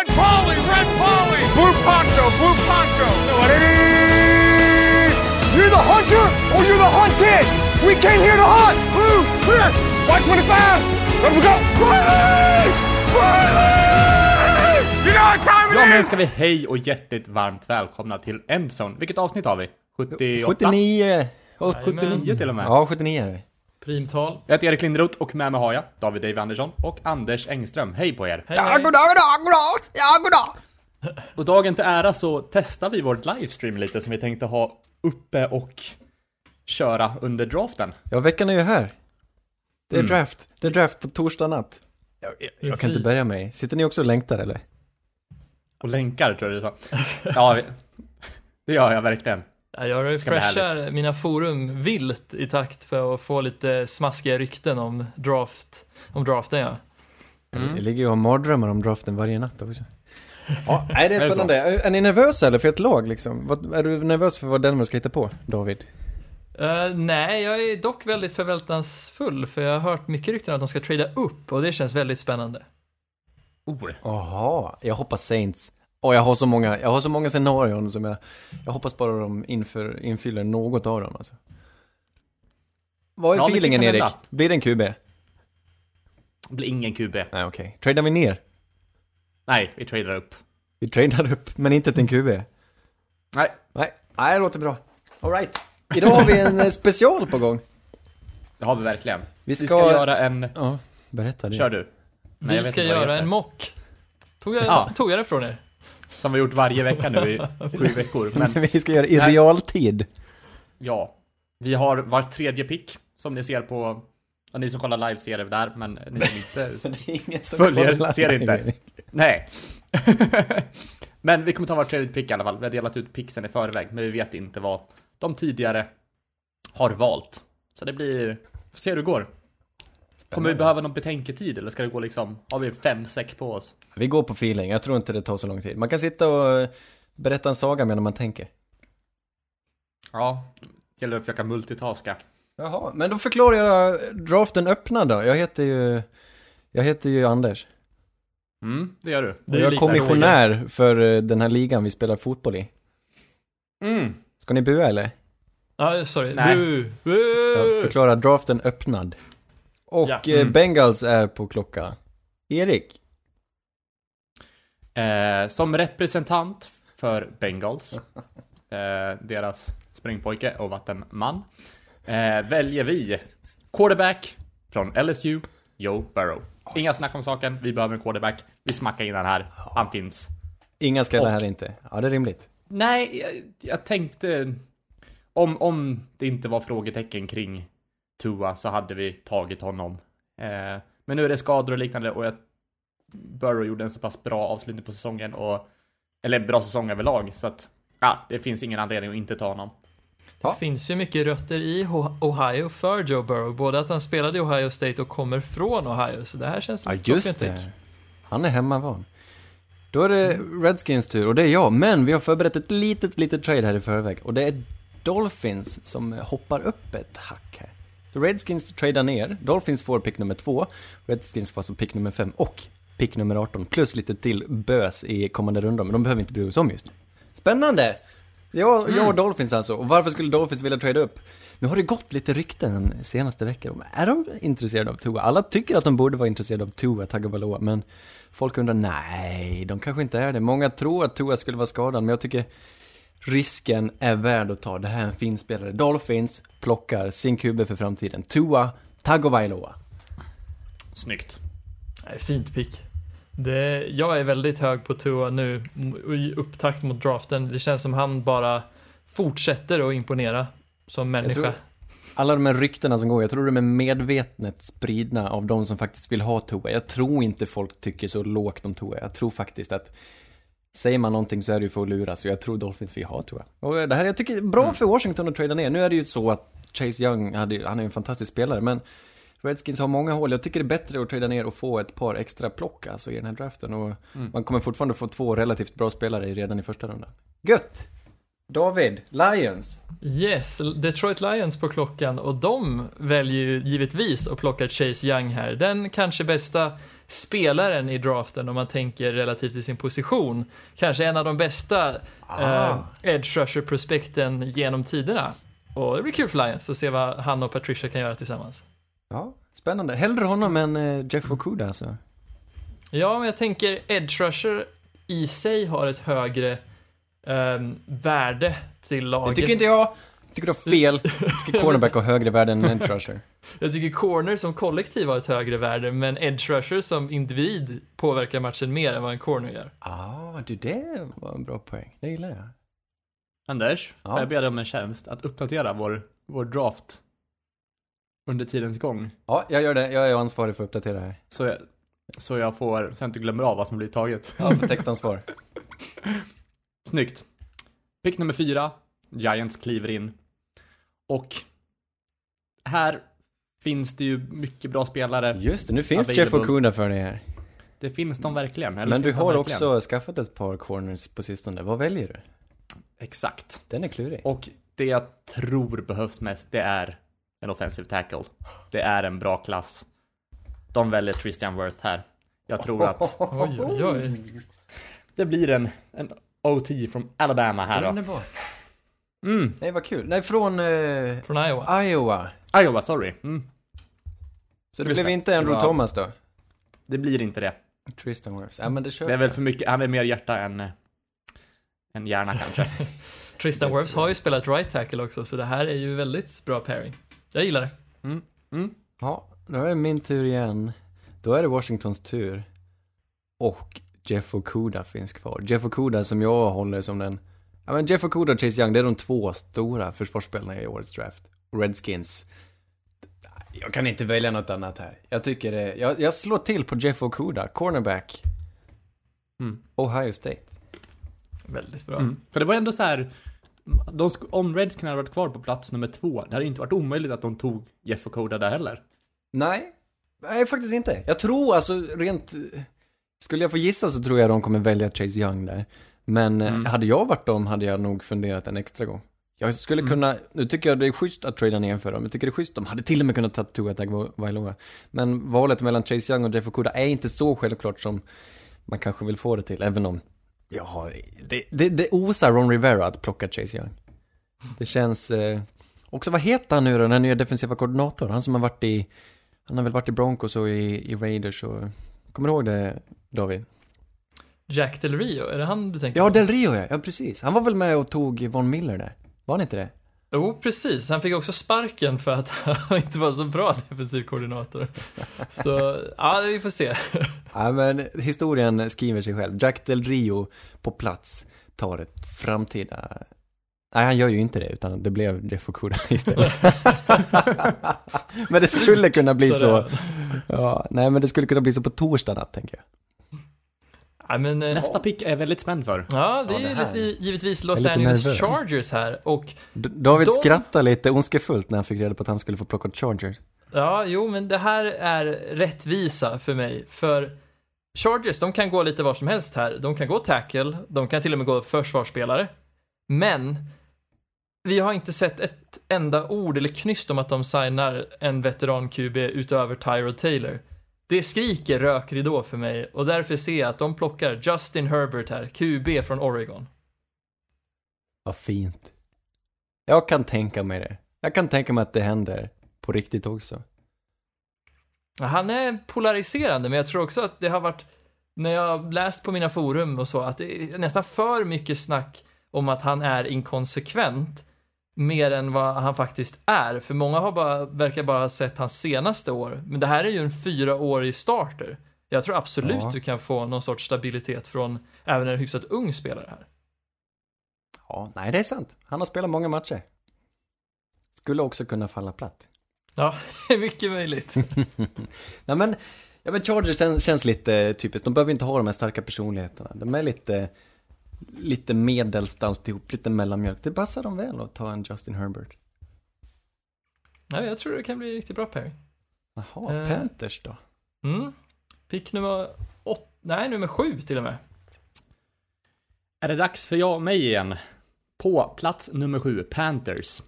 Red Polly, Red Polly, Blue Poncho, Blue Poncho. You're the hunter or you're the hunted! We came here to hunt! Blue, clear! White 25! Let we go! Riley! Riley! You know what time it Ja, men ska vi hej och hjärtligt varmt välkomna till Endzone. Vilket avsnitt har vi? 78? 79! Och Jajamän. 79 till och med. Ja, 79 är det. Primtal. Jag heter Erik Linderoth och med mig har jag David Dave Andersson och Anders Engström. Hej på er! Hej, Ja, hej. goddag, goddag, goddag! Ja, goddag! Och dagen till ära så testar vi vår livestream lite som vi tänkte ha uppe och köra under draften. Ja, veckan är ju här. Det är Mm. draft. Det är draft på torsdag natt. Jag, jag, jag kan inte börja mig. Sitter ni också och längtar eller? Och länkar tror jag du sa. Ja, det gör jag verkligen. Ja, jag refreshar mina forum vilt i takt för att få lite smaskiga rykten om draft, om draften ja. Mm. Jag ligger ju och har mardrömmar om draften varje natt också. Ja, nej, det Är är det spännande. Är, är ni nervösa eller för ett lag liksom? Är du nervös för vad Denver ska hitta på, David? Eh, nej, jag är dock väldigt förväntansfull för jag har hört mycket rykten att de ska trada upp och det känns väldigt spännande. Oh. Jaha, jag hoppas Saints. Och jag har så många, jag har så många scenarion som jag, jag hoppas bara de inför, infyller något av dem alltså. Vad är Ja, feelingen Erik? hända. Blir det en QB? Det blir ingen QB. Nej okej. Tradar vi ner? Nej, vi tradar upp. Vi tradar upp, men inte till en QB? Nej, Nej, nej det låter bra. Alright. Idag har vi en eh, special på gång. det har vi verkligen. Vi Vi ska, ska göra en... Ja, berätta det. Kör du. Nej, jag Vi vet ska göra en mock. Tog jag, Ja. tog jag det från er? Som vi har gjort varje vecka nu i sju veckor. Men vi ska göra i Nej. realtid. ja, vi har var tredje pick som ni ser på... Ja, ni som kollar live ser det där, men ni som inte... Det är ingen som Följer, kollar ser inte. Nej. men vi kommer ta var tredje pick i alla fall. Vi har delat ut picksen i förväg, men vi vet inte vad de tidigare har valt. Så det blir... Får se hur det går. Kommer vi behöva någon betänketid eller ska det gå liksom... Har vi fem säck på oss? Vi går på feeling, jag tror inte det tar så lång tid. Man kan sitta och eh, berätta en saga medan man tänker. Ja, gäller att försöka multitaska. Jaha, men då förklarar jag draften öppna då. Jag heter ju, jag heter ju Anders. Mm, det gör du. Och Det är jag är kommissionär för eh, den här ligan vi spelar fotboll i. Mm. Ska ni bua eller? Ja, sorry. Nej. Bu, bu. Jag förklarar draften öppnad. Och Ja. eh, Mm. Bengals är på klocka. Erik? Eh, som representant för Bengals, eh, deras springpojke och vattenman, eh, väljer vi quarterback från LSU, Joe Burrow. Inga snack om saken, vi behöver en quarterback. Vi smackar in den här, han finns. Inga skrällar Och- här inte. Ja, det är rimligt. Nej, jag, jag tänkte... Om, om det inte var frågetecken kring Tua så hade vi tagit honom. Eh, men nu är det skador och liknande och jag, Burrow gjorde en så pass bra avslutning på säsongen och... Eller bra säsong överlag så att... Ja, det finns ingen anledning att inte ta honom. Det finns ju mycket rötter i Ohio för Joe Burrow. Både att han spelade i Ohio State och kommer från Ohio. Så det här känns som Ja, just det. Han är hemmavan. Då är det Redskins tur, och det är jag. Men vi har förberett ett litet, litet trade här i förväg. Och det är Dolphins som hoppar upp ett hack här. Så Redskins tradar ner, Dolphins får pick nummer två, Redskins får alltså pick nummer fem och pick nummer 18, plus lite till bös i kommande rundor, men de behöver inte bry oss om just nu. Spännande! Jag, jag och Dolphins alltså, och varför skulle Dolphins vilja trada upp? Nu har det gått lite rykten den senaste veckan. Är de intresserade av Tua? Alla tycker att de borde vara intresserade av Tua Tagovailoa, men folk undrar nej, de kanske inte är det. Många tror att Tua skulle vara skadad, men jag tycker risken är värd att ta. Det här är en fin spelare. Dolphins plockar sin QB för framtiden. Tua Tagovailoa. Snyggt. Fint pick. Det, jag är väldigt hög på Tua nu i upptakt mot draften. Det känns som han bara fortsätter att imponera som människa. tror- Alla de här ryktena som går, jag tror de är medvetet spridna av de som faktiskt vill ha Tua. Jag tror inte folk tycker så lågt om Tua. Jag tror faktiskt att säger man någonting så är det ju för att luras. Och jag tror Dolphins vill ha Tua. Och det här, jag tycker, bra för Washington att trada ner. Nu är det ju så att Chase Young, hade, han är ju en fantastisk spelare, men Redskins har många hål. Jag tycker det är bättre att trada ner och få ett par extra plock alltså i den här draften. Och man kommer fortfarande få två relativt bra spelare redan i första rundan. Gött! David, Lions. Yes, Detroit Lions på klockan och de väljer ju givetvis att plocka Chase Young här. Den kanske bästa spelaren i draften om man tänker relativt till sin position. Kanske en av de bästa Ah. eh, edge rusher prospekten genom tiderna. Och det blir kul för Lions att se vad han och Patricia kan göra tillsammans. Ja, spännande. Hellre honom än eh, Jeff Okuda alltså. Ja, men jag tänker edge rusher i sig har ett högre ehm, värde till Det laget. tycker inte jag. Tycker du har fel. Jag tycker cornerback har högre värde än edge rusher. Jag tycker corner som kollektiv har ett högre värde, men edge rusher som individ påverkar matchen mer än vad en corner gör. Ah, du det var en bra poäng. Det gillar jag. Anders, Ja. får jag be dig om en tjänst att uppdatera vår, vår draft under tidens gång? Ja, jag gör det. Jag är ansvarig för att uppdatera här. Så jag, så jag får, så jag inte glömmer av vad som blir taget. Ja, för textansvar. Snyggt. Pick nummer fyra. Giants kliver in. Och här finns det ju mycket bra spelare. Just det, nu finns Available. Jeff Okuda för dig här. Det finns de verkligen. Eller Men du har också skaffat ett par corners på sistone. Vad väljer du? Exakt. Den är klurig. Och det jag tror behövs mest, det är en offensive tackle. Det är en bra klass. De väljer Christian Worth här. Jag tror att Oj, oj, oj. det blir en, en OT från Alabama här då. Underbart. Mm. Nej, vad kul. Nej, från eh, Från Iowa. Iowa. Iowa, sorry. Mm. Så det Just blev det. inte Andrew var- Thomas då? Det blir inte det. Tristan Wirfs. Ja, men det köper Det är väl jag. för mycket, han är mer hjärta än, eh, än hjärna kanske. Tristan Wirfs har ju spelat right tackle också, så det här är ju väldigt bra pairing. Jag gillar det. Mm. Ja, då är det min tur igen. Då är det Washingtons tur. Och Jeff Okuda finns kvar. Jeff Okuda som jag håller som den... Ja men Jeff Okuda och Chase Young, det är de två stora försvarsspelarna i årets draft. Redskins. Jag kan inte välja något annat här. Jag tycker det... Jag, jag slår till på Jeff Okuda, cornerback. Mm. Ohio State. Väldigt bra. Mm. För det var ändå så här. De, om Redskins hade varit kvar på plats nummer två, det hade inte varit omöjligt att de tog Jeff Okoda där heller. Nej, nej faktiskt inte. Jag tror alltså rent... Skulle jag få gissa så tror jag de kommer välja Chase Young där. Men eh, Mm. hade jag varit dem hade jag nog funderat en extra gång. Jag skulle Mm. kunna, nu tycker jag det är schysst att trada ner för dem. Jag tycker det är schysst, de hade till och med kunnat ta Tua Tagovailoa. Men valet mellan Chase Young och Jeff Okuda är inte så självklart som man kanske vill få det till, även om jag har, det, det, det osar Ron Rivera att plocka Chase Young. Det känns, eh, också vad heter han nu då, den här nya defensiva koordinatorn? Han som har varit i, han har väl varit i Broncos och i, i Raiders och, kommer du ihåg det David? Jack Del Rio, är det han du tänker Ja, på? Del Rio ja, ja precis. Han var väl med och tog Von Miller där? Var han inte det? Jo, precis. Han fick också sparken för att han inte var så bra defensiv koordinator. Så, ja, vi får se. Ja, men historien skriver sig själv. Jack Del Rio på plats tar ett framtida... Nej, han gör ju inte det, utan det blev Jeff Okuda istället. men det skulle kunna bli så. Ja, nej, men det skulle kunna bli så på torsdag natt, tänker jag. Ja, men, eh, Nästa pick är väldigt spänd för. Ja, det Ja, är det ju här. lite, givetvis Los är Angeles nervös. Chargers här. Och D- David De- skrattade lite ondskefullt när han fick reda på att han skulle få plocka Chargers. ja, jo, men det här är rättvisa för mig. För Chargers, de kan gå lite var som helst här. De kan gå tackle, de kan till och med gå försvarsspelare. Men vi har inte sett ett enda ord eller knyst om att de signar en veteran QB utöver Tyrod Taylor. Det skriker rökridå för mig och därför ser jag att de plockar Justin Herbert här, QB från Oregon. Vad fint. Jag kan tänka mig det. Jag kan tänka mig att det händer på riktigt också. Han är polariserande, men jag tror också att det har varit, när jag läst på mina forum och så, att det är nästan för mycket snack om att han är inkonsekvent, mer än vad han faktiskt är. För många har bara, verkar bara ha sett hans senaste år, men det här är ju en fyraårig starter. Jag tror absolut Ja. du kan få någon sorts stabilitet från även en hyfsat ung spelare här. Ja, nej det är sant. Han har spelat många matcher. Skulle också kunna falla platt. Ja, mycket möjligt. Nej men, ja men Chargers känns, känns lite typiskt. De behöver inte ha de här starka personligheterna. De är lite, lite medelst alltihop, lite mellanmjölk. Det passar dem väl att ta en Justin Herbert. Ja, jag tror det kan bli riktigt bra pairing. Jaha, Eh. Panthers då? Mm. Pick nummer åt, nej nummer sju till och med. Är det dags för jag och mig igen? På plats nummer sju, Panthers.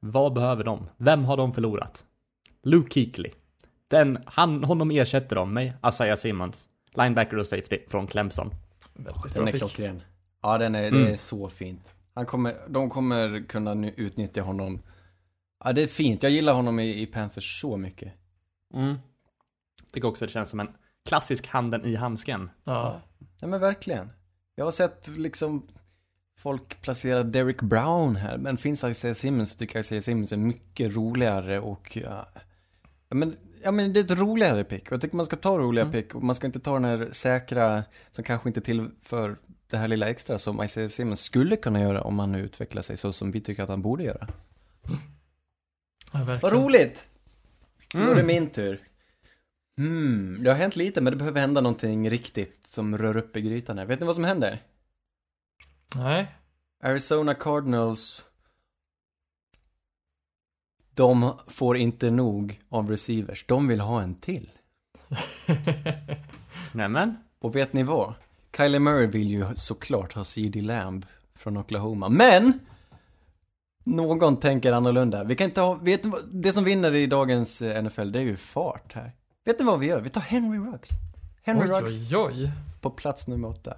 Vad behöver de? Vem har de förlorat? Luke Kuechly. Den, han, honom ersätter de med Isaiah Simmons. Linebacker och safety från Clemson. Väldigt Den är pick. klockren. Ja, den är, det Mm. är så fint. Han kommer, de kommer kunna utnyttja honom. Ja, det är fint. Jag gillar honom i, i Panthers så mycket. Mm. Tycker också det känns som en klassisk handen i handsken. Ja. Ja, men verkligen. Jag har sett liksom folk placera Derek Brown här, men finns Isaiah Simmons så tycker jag Isaiah Simmons är mycket roligare och ja, ja, men, ja men det är ett roligare pick och jag tycker man ska ta roliga Mm. pick och man ska inte ta den här säkra som kanske inte tillför det här lilla extra som Isaiah Simmons skulle kunna göra om han nu utvecklar sig så som vi tycker att han borde göra. ja, Vad roligt! Nu Mm. är det min tur. Hmm, det har hänt lite men det behöver hända någonting riktigt som rör upp i grytan här. Vet ni vad som händer? Nej. Arizona Cardinals De får inte nog av receivers. De vill ha en till. Nämen. Och vet ni vad? Kylie Murray vill ju såklart ha CD Lamb från Oklahoma. Men! Någon tänker annorlunda. Vi kan inte ha, vet ni vad, det som vinner i dagens eh, NFL det är ju fart här. Vet ni vad vi gör? Vi tar Henry Ruggs. Henry Oj, Ruggs oj, oj. på plats nummer åtta.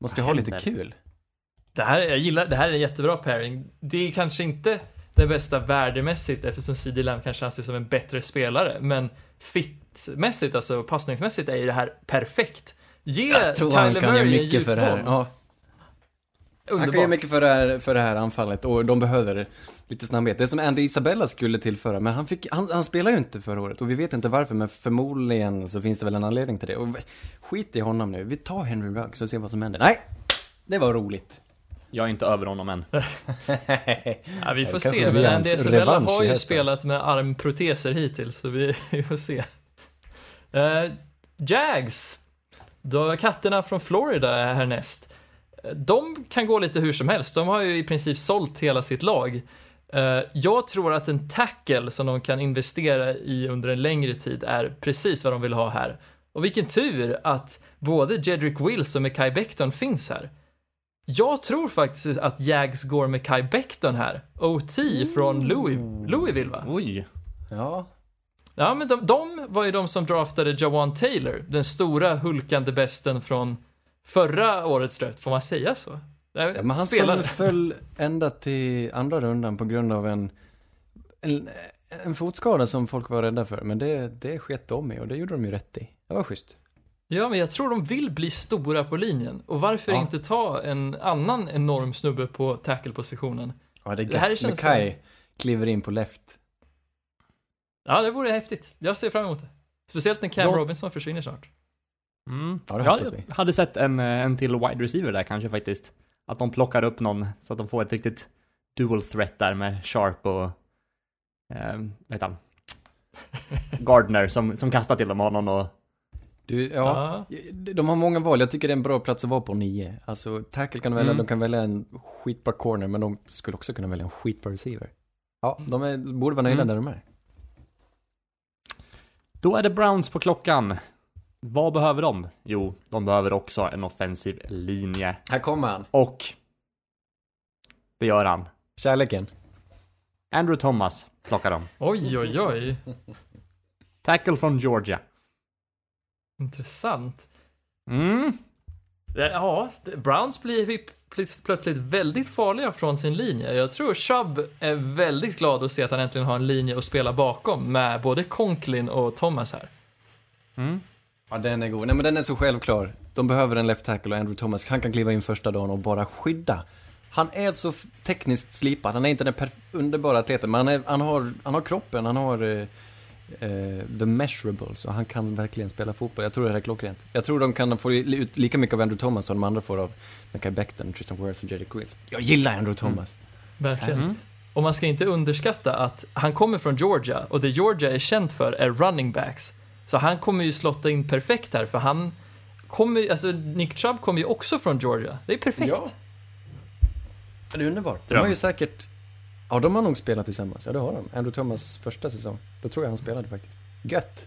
Måste ha lite kul. Det här, jag gillar, det här är en jättebra pairing. Det är kanske inte det bästa värdemässigt eftersom CD Lamb kanske anses som en bättre spelare, men fitmässigt, alltså passningsmässigt är ju det här perfekt. Ge Jag tror han Kyler kan göra Murray en mycket för det här. Ja. Han kan göra mycket för det, här, för det här anfallet och de behöver lite snabbhet. Det är som Andy Isabella skulle tillföra, men han, fick, han, han spelar ju inte förra året och vi vet inte varför, men förmodligen så finns det väl en anledning till det. Och skit i honom nu, vi tar Henry Ruggs och ser vad som händer. Nej! Det var roligt. Jag är inte över honom än. Ja, vi får se, men Andy Isabella har ju spelat med armproteser hittills, så vi, vi får se. Uh, Jags, då katterna från Florida är härnäst. De kan gå lite hur som helst, de har ju i princip sålt hela sitt lag. Eh, Jag tror att en tackle som de kan investera i under en längre tid är precis vad de vill ha här. Och vilken tur att både Jedrick Wills och Mekhi Becton finns här. Jag tror faktiskt att Jags går med Kai Becton här. OT från Louis, Louisville va? Oj. Ja. Ja men de, de var ju de som draftade Jawan Taylor, den stora hulkande besten från förra årets draft, får man säga så? ja men han Spelare. som föll ända till andra rundan på grund av en, en, en fotskada som folk var rädda för. Men det, det skett de i och det gjorde de ju rätt i. Det var schysst. Ja, men jag tror de vill bli stora på linjen. Och varför Ja. inte ta en annan enorm snubbe på tackle-positionen? Ja, det är Det här gött. känns Kai kliver in på left. Ja, det vore häftigt. Jag ser fram emot det. Speciellt när Cam Ja. Robinson försvinner snart. Mm. Ja, det jag hade sett en, eh, en till wide receiver där kanske faktiskt. Att de plockar upp någon så att de får ett riktigt dual threat där med Sharp och... Eh, vad heter han? Gardner som, som kastar till dem honom och... Du, ja. De har många val. Jag tycker det är en bra plats att vara på nio. Alltså, tackle kan de välja, Mm. de kan välja en skitbra corner, men de skulle också kunna välja en skitbra receiver. Ja, de är, borde vara nöjda Mm. där de är. Då är det Browns på klockan. Vad behöver de? Jo, de behöver också en offensiv linje. Här kommer han. Och... Det gör han. Kärleken. Andrew Thomas plockar de. Oj, oj, oj. Tackle från Georgia. Intressant. Mm. Ja, Browns blir vi pl- plötsligt väldigt farliga från sin linje. Jag tror Chubb är väldigt glad att se att han äntligen har en linje att spela bakom med både Conklin och Thomas här. Mm. Ja, den är god. Nej, men den är så självklar. De behöver en left tackle och Andrew Thomas, han kan kliva in första dagen och bara skydda. Han är så tekniskt slipad, han är inte den underbara atleten, men han, är, han, har, han har kroppen, han har eh, the measurables så han kan verkligen spela fotboll. Jag tror det här är klockrent. Jag tror de kan få ut lika mycket av Andrew Thomas som de andra får av Mekhi Becton, Tristan Wirfs och Jerry Quills. Jag gillar Andrew Thomas. Verkligen. Mm. Och man ska inte underskatta att han kommer från Georgia och det Georgia är känt för är running backs. Så han kommer ju slotta in perfekt här för han kommer ju- alltså Nick Chubb kommer ju också från Georgia. Det är perfekt. Ja. Det är underbart. De har ju säkert... Ja, de har nog spelat tillsammans. Ja, det har de. Andrew Thomas första säsong. Då tror jag han spelade faktiskt. Gött.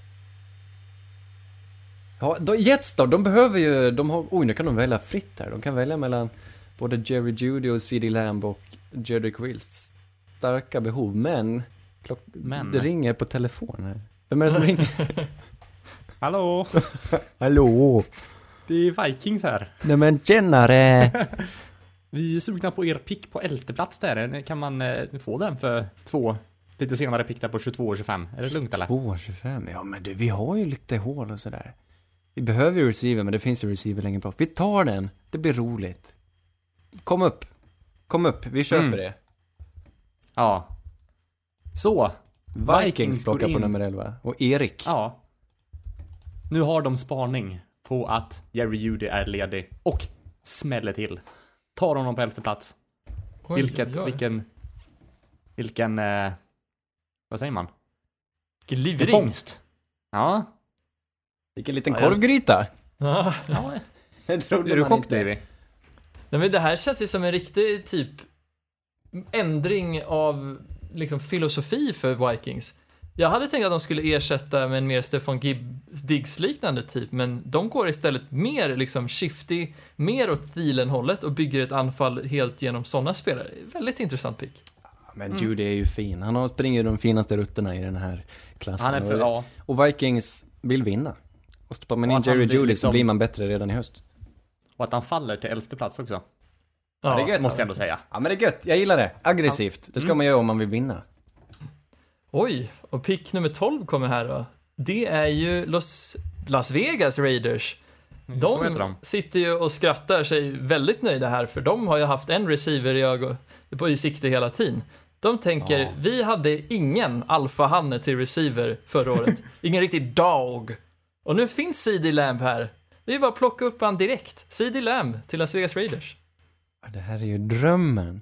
Ja, då, Jets då, de behöver ju, de har, oj nu kan de välja fritt här. De kan välja mellan både Jerry Judy och CD Lamb och Jedrick Wills starka behov, men, klock... Men. det ringer på telefon här. Vem är det som ringer? Hallå? Hallå? Det är Vikings här. Nej men tjenare! Vi är sugna på er pick på plats där. Kan man eh, få den för två lite senare pick där på 22 och 25? Är det lugnt eller? 2,25, ja men du, vi har ju lite hål och sådär. Vi behöver ju receiver, men det finns ju receiver längre bort. Vi tar den, det blir roligt. Kom upp. Kom upp, vi köper Mm. det. Ja. Så. Vikings, Vikings plockar på nummer 11. Och Erik. Ja. Nu har de spaning på att Jerry Judy är ledig och smäller till. Tar honom på elfte plats. Oj, Vilket, oj, oj. vilken, vilken, eh, vad säger man? Vilken Vilken livring. fångst. Ja. Vilken liten Ja, korvgryta. Ja. ja. Det trodde Är du chock inte. Davy? Nej, men det här känns ju som en riktig typ ändring av liksom filosofi för Vikings. Jag hade tänkt att de skulle ersätta med en mer Stefan Diggs-liknande typ, men de går istället mer liksom shifty, mer åt Thielen-hållet och bygger ett anfall helt genom sådana spelare. Väldigt intressant pick. Men Judy är ju fin. Han har springer de finaste rutterna i den här klassen. Han är för, och, ja. och Vikings vill vinna. Och stoppar man in Jerry Judy så liksom- blir man bättre redan i höst. Och att han faller till elfte plats också. Ja, det är gött. Måste jag ändå säga. Ja men det är gött, jag gillar det. Aggressivt. Det ska man göra om man vill vinna. Oj, och pick nummer 12 kommer här då. Det är ju Los, Las Vegas Raiders. De de. sitter ju och skrattar sig väldigt nöjda här för de har ju haft en receiver i, ögon, på, i sikte hela tiden. De tänker, Ja. vi hade ingen alfahanne till receiver förra året. ingen riktig dog. Och nu finns CD Lamb här. Det är bara att plocka upp han direkt. CD Lamb till Las Vegas Raiders. Det här är ju drömmen.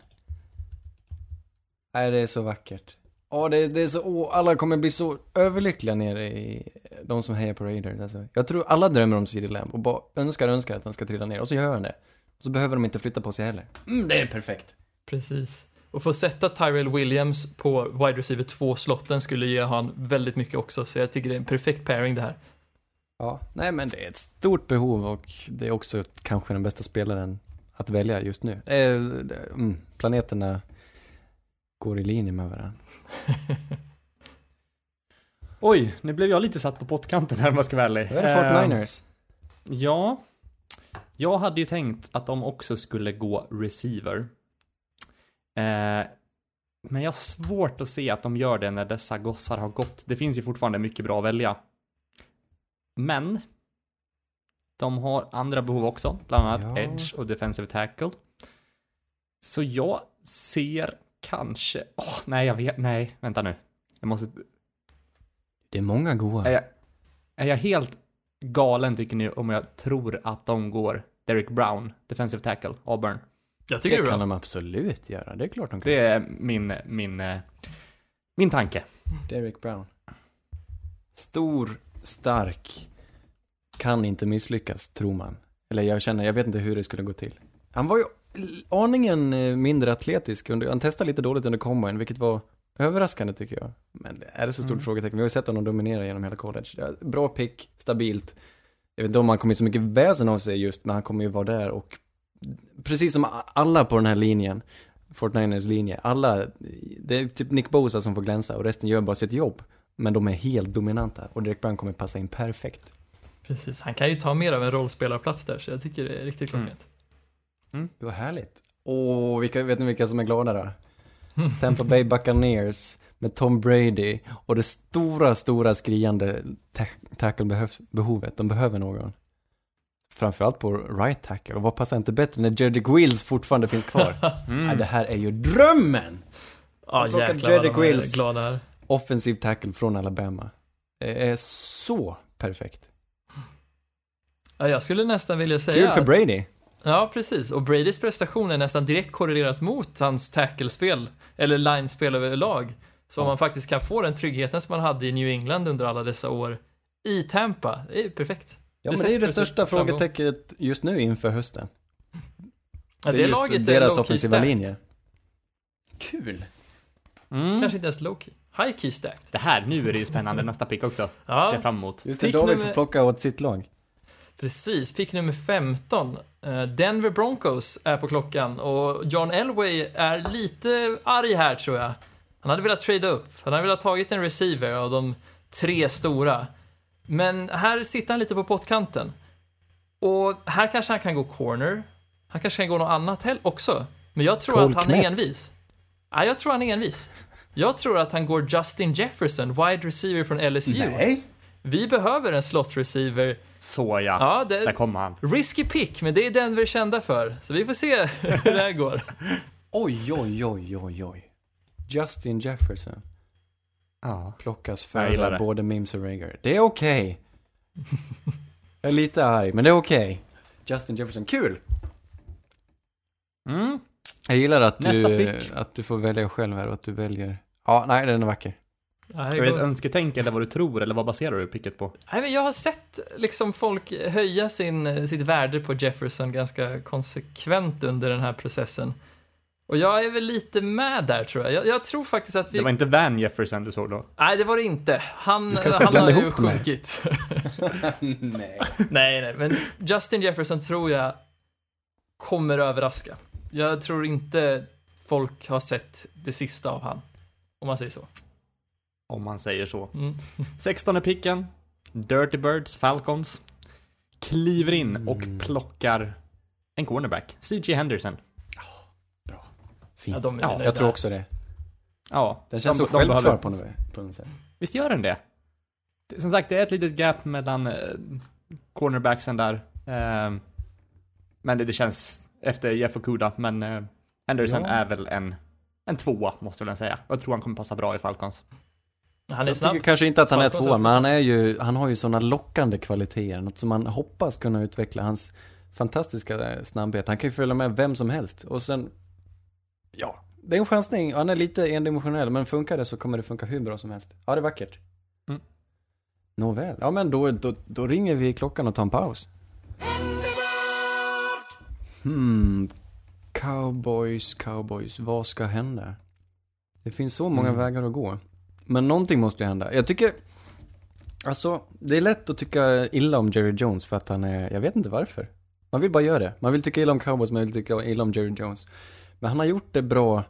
Nej, det är så vackert. Ja, det, det är så, alla kommer bli så överlyckliga nere i, de som hejar på Raiders. Alltså, jag tror alla drömmer om CD Lamb och bara önskar, önskar att han ska trilla ner. Och så gör han det. Och så behöver de inte flytta på sig heller. Mm, det är perfekt. Precis. Och få sätta Tyrell Williams på wide receiver 2-slotten skulle ge han väldigt mycket också, så jag tycker det är en perfekt pairing det här. Ja, nej men det är ett stort behov och det är också kanske den bästa spelaren att välja just nu. Eh, mm, planeterna går i linje med varandra. Oj, nu blev jag lite satt på pottkanten här om jag ska vara ärlig. Då är det Eh, 49ers. Ja. Jag hade ju tänkt att de också skulle gå receiver. Eh, men jag har svårt att se att de gör det när dessa gossar har gått. Det finns ju fortfarande mycket bra att välja. Men. De har andra behov också, bland annat Ja. edge och defensive tackle. Så jag ser kanske, åh nej jag vet, nej vänta nu. Jag måste, Det är många är goa. jag, är jag helt galen tycker ni om jag tror att de går Derek Brown, defensive tackle, Auburn? Jag tycker Det det är kan de absolut göra. Det är klart de kan. Det är min, min, eh, min tanke. Derek Brown. Stor, stark. Kan inte misslyckas, tror man. Eller jag känner, jag vet inte hur det skulle gå till. Han var ju aningen eh, mindre atletisk. Under, han testade lite dåligt under combine, vilket var överraskande tycker jag. Men är det så stort Mm. frågetecken? Vi har ju sett honom dominera genom hela college. Ja, Bra pick, stabilt. Jag vet inte om han kommer så mycket väsen av sig just, men han kommer ju vara där och precis som alla på den här linjen, 49ers linje, alla, det är typ Nick Bosa som får glänsa och resten gör bara sitt jobb. Men de är helt dominanta och Derek Brown kommer passa in perfekt. Precis, han kan ju ta mer av en rollspelarplats där, så jag tycker det är riktigt Mm. Det var härligt. Åh, vilka, vet ni vilka som är glada då? Tampa Bay Buccaneers med Tom Brady och det stora, stora skriande ta- tackle-behovet. De behöver någon. Framförallt på right tackle. Och vad passar inte bättre när Jedrick Wills fortfarande finns kvar? Mm. Det här är ju drömmen! Ja, plockar jäklar Jedrick de är Wills. glada här. Offensiv tackle från Alabama. Det är så perfekt. Ja, jag skulle nästan vilja säga Kul för att- Brady. Ja, precis. Och Bradys prestation är nästan direkt korrelerat mot hans tacklespel, eller linespel överlag. Så om man faktiskt kan få den tryggheten som man hade i New England under alla dessa år i Tampa, det är perfekt. Ja, Det men det är ju det största frågetecknet just nu inför hösten. Ja, det, är just laget är deras offensiva linje. Kul! Mm. Kanske inte ens low-key. High-key stacked. Det här, nu är det ju spännande nästa pick också. Ja, Ser fram emot. Just det, David nummer- får plocka åt sitt lag. Precis, pick nummer 15. Eh, Denver Broncos är på klockan och John Elway är lite arg här tror jag. Han hade velat trada upp, han hade velat tagit en receiver av de tre stora. Men här sitter han lite på pottkanten. Och här kanske han kan gå corner. Han kanske kan gå något annat också. Men jag tror Cole att han är Kmet. envis. Ja, jag tror han är envis. Jag tror att han går Justin Jefferson, wide receiver från LSU. Nej. Vi behöver en slot receiver. Så ja, Ja, det- där kommer han. Risky pick, men det är den vi är kända för. Så vi får se hur det här går. Oj, oj, oj, oj, oj. Justin Jefferson Ja. plockas före både Mims och Rager. Det är okej. Jag är lite arg, men det är okej. Justin Jefferson, kul! Mm. Jag gillar att Nästa du, pick. att du får välja själv här och att du väljer. Ja, nej, den är vacker. Jag vet går- önsketänk eller vad du tror, eller vad baserar du picket på? Nej, men jag har sett liksom folk höja sin, sitt värde på Jefferson ganska konsekvent under den här processen. Och jag är väl lite med där tror jag. Jag, jag tror faktiskt att vi... Det var inte Van Jefferson du såg då? Nej, det var det inte. Han, han har ju sjunkit. nej. nej, nej, men Justin Jefferson tror jag kommer överraska. Jag tror inte folk har sett det sista av han. Om man säger så. Om man säger så. Mm. 16 picken. Dirty Birds, Falcons. Kliver in och Mm. plockar en cornerback. CJ Henderson. Fint. Ja, de Ja, jag tror också det. Ja, Den känns de- så de självklar behöver- på något, på något sätt. Visst gör den det? Som sagt, det är ett litet gap mellan eh, cornerbacksen där. Eh, men det, det känns efter Jeff Okuda, men eh, Henderson Ja. är väl en, en tvåa, måste jag väl säga. Jag tror han kommer passa bra i Falcons. Han är Jag snabb. tycker kanske inte att han är tvåa, men han är ju, han har ju sådana lockande kvaliteter. Något som man hoppas kunna utveckla. Hans fantastiska eh, snabbhet. Han kan ju följa med vem som helst. Och sen, ja, det är en chansning. Han är lite endimensionell, men funkar det så kommer det funka hur bra som helst. Ja, det är vackert. Mm. Nåväl, ja men då, då, då ringer vi klockan och tar en paus. Hmm, cowboys, cowboys, vad ska hända? Det finns så många Mm. vägar att gå. Men någonting måste ju hända. Jag tycker, alltså, det är lätt att tycka illa om Jerry Jones för att han är, jag vet inte varför. Man vill bara göra det. Man vill tycka illa om cowboys, man vill tycka illa om Jerry Jones. Men han har gjort det bra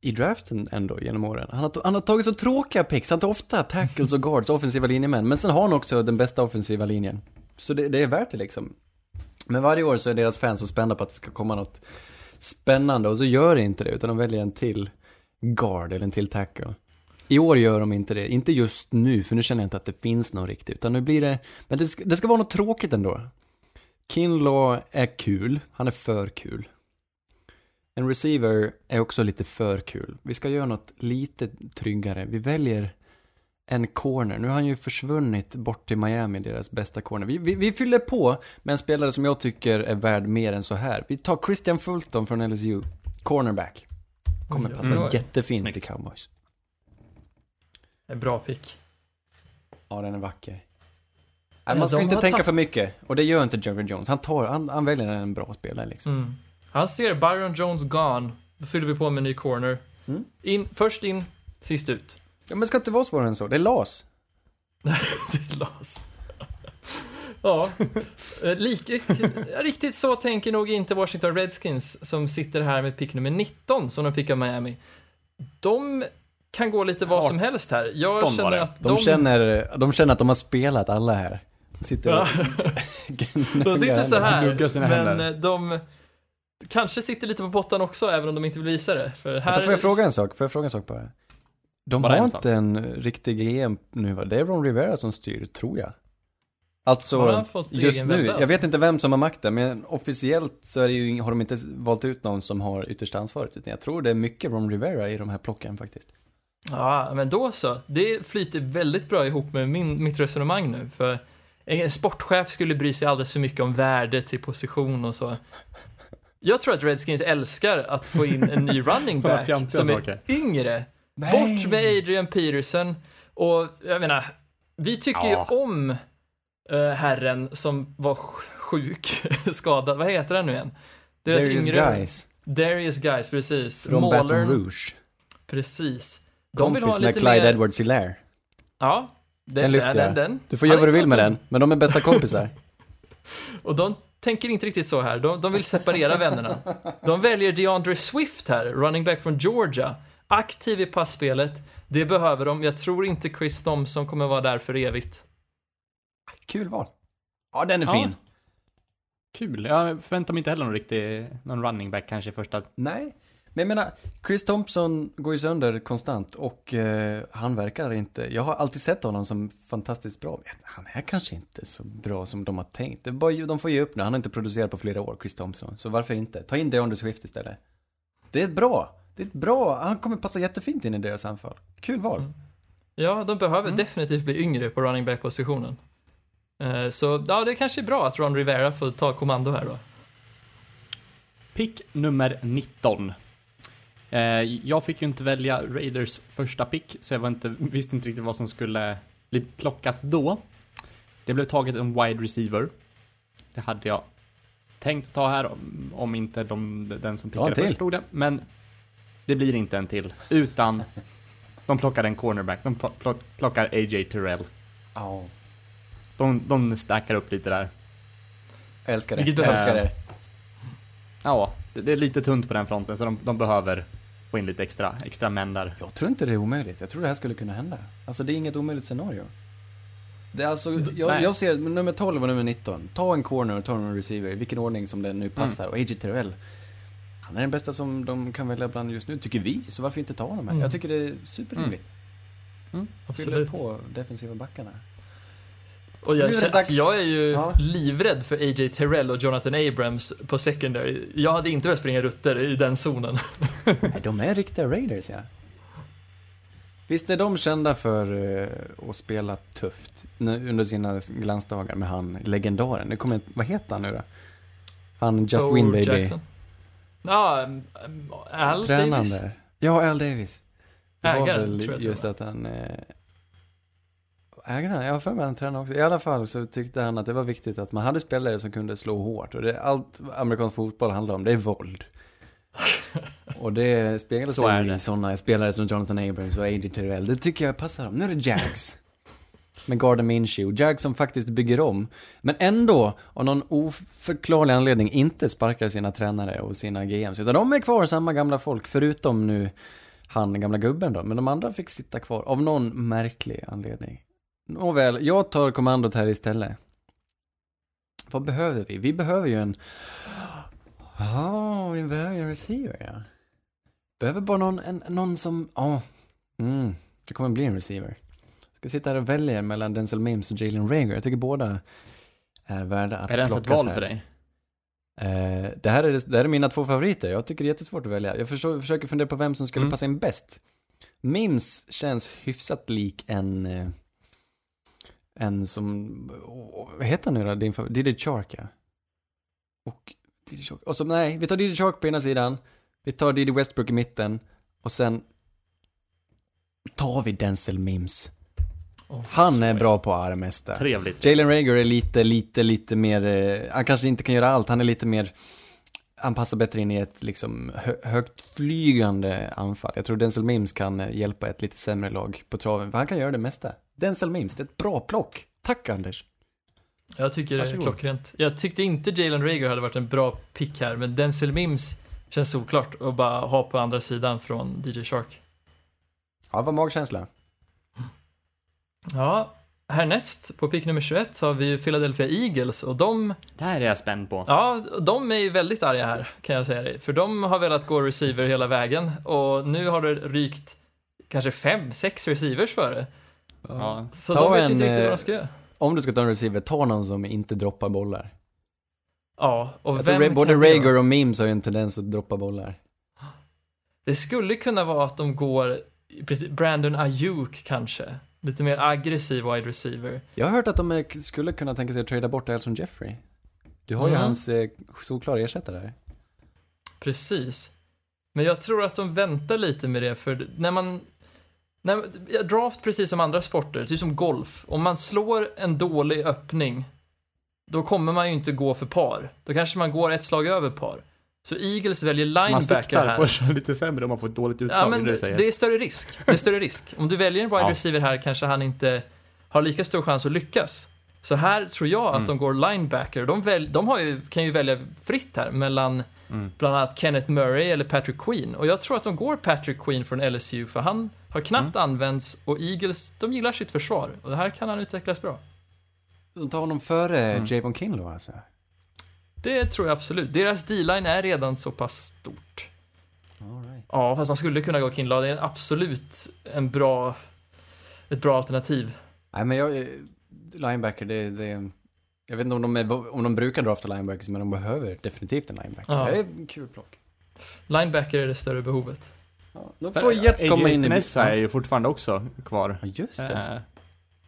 i draften ändå genom åren. Han har, han har tagit så tråkiga picks, han tar ofta tackles och guards, offensiva linjemän. Men sen har han också den bästa offensiva linjen. Så det, det är värt det liksom. Men varje år så är deras fans så spända på att det ska komma något spännande och så gör det inte det, utan de väljer en till guard eller en till tackle. I år gör de inte det, inte just nu, för nu känner jag inte att det finns någon riktigt, utan nu blir det, men det ska, det ska vara något tråkigt ändå. Kinlaw är kul, han är för kul. En receiver är också lite för kul. Vi ska göra något lite tryggare. Vi väljer en corner. Nu har han ju försvunnit bort till Miami, deras bästa corner. Vi, vi, vi fyller på med en spelare som jag tycker är värd mer än så här. Vi tar Christian Fulton från LSU, cornerback. Kommer passa jättefint Snyggt. i cowboys. En bra pick. Ja, den är vacker. Nej, man ska de inte tänka för mycket. Och det gör inte Jerry Jones. Han, tar, han, han väljer en bra spelare liksom. Mm. Han ser Byron Jones gone. Då fyller vi på med en ny corner. Mm. In, först in, sist ut. Ja, men det ska inte vara svårare än så. Det är LAS. det är las. ja, eh, lik, riktigt så tänker nog inte Washington Redskins som sitter här med pick nummer 19 som de fick av Miami. De kan gå lite vad Ja, som helst här. Jag var känner att De, de, känner, de känner att de har spelat alla här. De sitter Ja. de sitter så här, sina men händer. eh, de kanske sitter lite på pottan också, även om de inte vill visa det. För här, Vänta, får jag fråga en sak? Får jag fråga en sak bara? De Bara har en inte sak. en riktig GM nu va? Det är Ron Rivera som styr, tror jag. Alltså, just nu, vända, jag alltså? vet inte vem som har makten, men officiellt så är det ju, har de inte valt ut någon som har yttersta ansvaret, utan jag tror det är mycket Ron Rivera i de här plocken faktiskt. Ja, men då så. Det flyter väldigt bra ihop med min, mitt resonemang nu. För en sportchef skulle bry sig alldeles för mycket om värde till position och så. Jag tror att Redskins älskar att få in en ny running back som är saker. yngre. Bort med Adrian Peterson. Och jag menar, vi tycker Ja. ju om eh, herren som var sj- sjuk, skadad. Vad heter han nu igen? Deras Darius yngre... Guys Darius Guys, precis. från Baton Maulern, Rouge. Precis. De vill Kompis med Clyde mer... Edwards Hilaire. Ja, Den lyfter den, jag. den. Du får Han göra vad du vill med den, men de är bästa kompisar. Och de tänker inte riktigt så här. De, de vill separera vännerna. De väljer DeAndre Swift här, running back från Georgia. Aktiv i passspelet. Det behöver de. Jag tror inte Chris Thompson kommer vara där för evigt. Kul val. Ja, den är Ja. fin. Kul. Jag förväntar mig inte heller någon riktig, någon running back kanske i första. Nej. Men jag menar, Chris Thompson går ju sönder konstant och eh, han verkar inte, jag har alltid sett honom som fantastiskt bra. Han är kanske inte så bra som de har tänkt. Det bara, de får ge upp nu, han har inte producerat på flera år, Chris Thompson. Så varför inte? Ta in DeAndre Swift istället. Det är bra. Det är ett bra, han kommer passa jättefint in i deras anfall. Kul val. Mm. Ja, de behöver definitivt bli yngre på running back-positionen. Eh, Så ja, det kanske är bra att Ron Rivera får ta kommando här då. Pick nummer 19. Eh, jag fick ju inte välja Raiders första pick, så jag var inte, visste inte riktigt vad som skulle bli plockat då. Det blev taget en wide receiver. Det hade jag tänkt ta här om, om inte de, den som pickade först tog det. Men det blir inte en till, utan de plockar en cornerback. De pl- pl- plockar AJ Terrell. Ja. De, de stackar upp lite där. Jag älskar det. Vilket Jag älskar det. Ja, det, det är lite tunt på den fronten, så de, de behöver få in lite extra, extra män där. Jag tror inte det är omöjligt. Jag tror det här skulle kunna hända. Alltså det är inget omöjligt scenario. Det är alltså, jag, nej. jag ser nummer 12 och nummer 19. Ta en corner och ta en receiver, i vilken ordning som det nu passar. Och AJ Terrell, han är den bästa som de kan välja bland just nu, tycker vi. Så varför inte ta honom här? Mm. Jag tycker det är superrimligt. Fyller Absolut. på defensiva backarna. Och jag, känner, dags. alltså, jag är ju Ja. livrädd för AJ Terrell och Jonathan Abrams på secondary. Jag hade inte velat springa rutter i den zonen. Nej, de är riktiga Raiders ja. Visst är de kända för eh, att spela tufft under sina glansdagar med han legendaren. Kommer, vad heter han nu då? Han Just Bo Win Baby. Jackson. Ja, um, Al Tränaren Davis. där. Ja, Al Davis. Det var Ägaren, väl tror jag just att han... Eh, ägaren? Jag har för mig att han tränade också. I alla fall så tyckte han att det var viktigt att man hade spelare som kunde slå hårt. Och det, allt amerikansk fotboll handlar om, det är våld. Och det speglar Så sig i sådana spelare som Jonathan Abrams och A.J. Terrell. Det tycker jag passar dem. Nu är det Jags. Med Gardner Minshew. Jags som faktiskt bygger om. Men ändå, av någon oförklarlig anledning, inte sparkar sina tränare och sina GMs. Utan de är kvar samma gamla folk, förutom nu han gamla gubben då. Men de andra fick sitta kvar, av någon märklig anledning. Nåväl, jag tar kommandot här istället. Vad behöver vi? Vi behöver ju en... Ja, vi behöver ju en receiver ja. Behöver bara någon, en, någon som, ja. Mm, det kommer bli en receiver. Ska sitta här och välja mellan Denzel Mims och Jalen Rager. Jag tycker båda är värda att Är det ens ett plockas val här. för dig? Eh, det, här är, det här är mina två favoriter. Jag tycker det är jättesvårt att välja. Jag försöker, försöker fundera på vem som skulle Mm. passa in bäst. Mims känns hyfsat lik en... En som... Oh, vad heter han nu då? Din favorit? Diddy Chark, ja. Och... Diddy Chark. Och så, nej, vi tar Diddy Chark på ena sidan. Vi tar Diddy Westbrook i mitten. Och sen... Tar vi Denzel Mims. Åh, Han är bra på att armesta. Trevligt. Jalen Rager är lite, lite, lite mer, eh, han kanske inte kan göra allt, han är lite mer, han passar bättre in i ett liksom hö, högtflygande anfall. Jag tror Denzel Mims kan eh, hjälpa ett lite sämre lag på traven, för han kan göra det mesta. Denzel Mims, det är ett bra plock. Tack Anders. Jag tycker det är Varsågod. klockrent. Jag tyckte inte Jalen Rager hade varit en bra pick här, men Denzel Mims känns solklart att bara ha på andra sidan från DJ Shark. Ja, vad magkänsla. Ja, härnäst på pick nummer 21 har vi ju Philadelphia Eagles och de, Det här är jag spänd på. ja, de är ju väldigt arga här kan jag säga dig. För de har velat gå receiver hela vägen och nu har det rykt kanske fem, sex receivers för det. Ja. Så Ta de vet en, inte riktigt eh, vad de ska göra. Om du ska ta en receiver, ta någon som inte droppar bollar. Ja, och Jag vem tror både? Rager och Mims har ju en tendens att droppa bollar. Det skulle kunna vara att de går, Brandon Ayuk kanske. Lite mer aggressiv wide receiver. Jag har hört att de är, skulle kunna tänka sig att trada bort Elson Jeffrey. Du har ju Mm. hans eh, solklara ersättare här. Precis. Men jag tror att de väntar lite med det, för när man... Ja, draft, precis som andra sporter, typ som golf. Om man slår en dålig öppning, då kommer man ju inte gå för par. Då kanske man går ett slag över par. Så Eagles väljer Så man linebacker siktar här. på att köra lite sämre om man får ett dåligt utslag, Ja, men det det är större risk. Det är större risk. Om du väljer en wide Ja. receiver här kanske han inte har lika stor chans att lyckas. Så här tror jag att Mm. de går linebacker. De, väl, de har ju, kan ju välja fritt här mellan Mm. bland annat Kenneth Murray eller Patrick Queen. Och jag tror att de går Patrick Queen från LSU för han har knappt Mm. använts och Eagles, de gillar sitt försvar. Och det här kan han utvecklas bra. De tar honom före Mm. Javon Kinlaw alltså. Det tror jag absolut. Deras D-line är redan så pass stort. All right. Ja, fast de skulle kunna gå Kinlaw. Det är absolut en bra, ett bra alternativ. Nej men jag, linebacker det, det jag vet inte om de, är, om de brukar drafta linebackers, men de behöver definitivt en linebacker. Ja. Det är en kul plock. Linebacker är det större behovet. Ja, då får Jets komma in i Nessa är ju fortfarande också kvar. Ja, just det.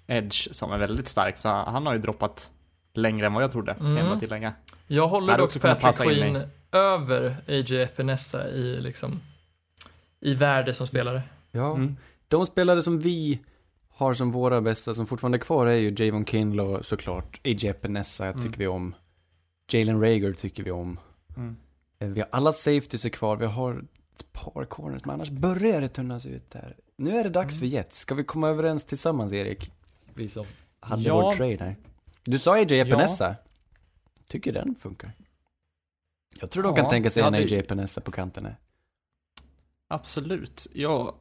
Eh, Edge som är väldigt stark, så han han har ju droppat längre än vad jag trodde, Mm. kan jag tillägga. Jag håller dock Patrick Queen över AJ Epinesa i liksom i värde som spelare. Ja, Mm. de spelare som vi har som våra bästa som fortfarande är kvar är ju Javon Kinlaw såklart. A.J. Epinesa Mm. tycker vi om. Jalen Rager tycker vi om. Mm. Eh, Vi har alla safeties är kvar. Vi har ett par corners, men annars börjar det tunnas ut där. Nu är det dags för Jets. Ska vi komma överens tillsammans, Erik? Vi som hade Ja. vår trade här. Du sa A.J. Epinesa. Tycker den funkar. Jag tror de kan Ja, tänka sig jag en hade- A.J. Epinesa på kanten här. Absolut. Ja,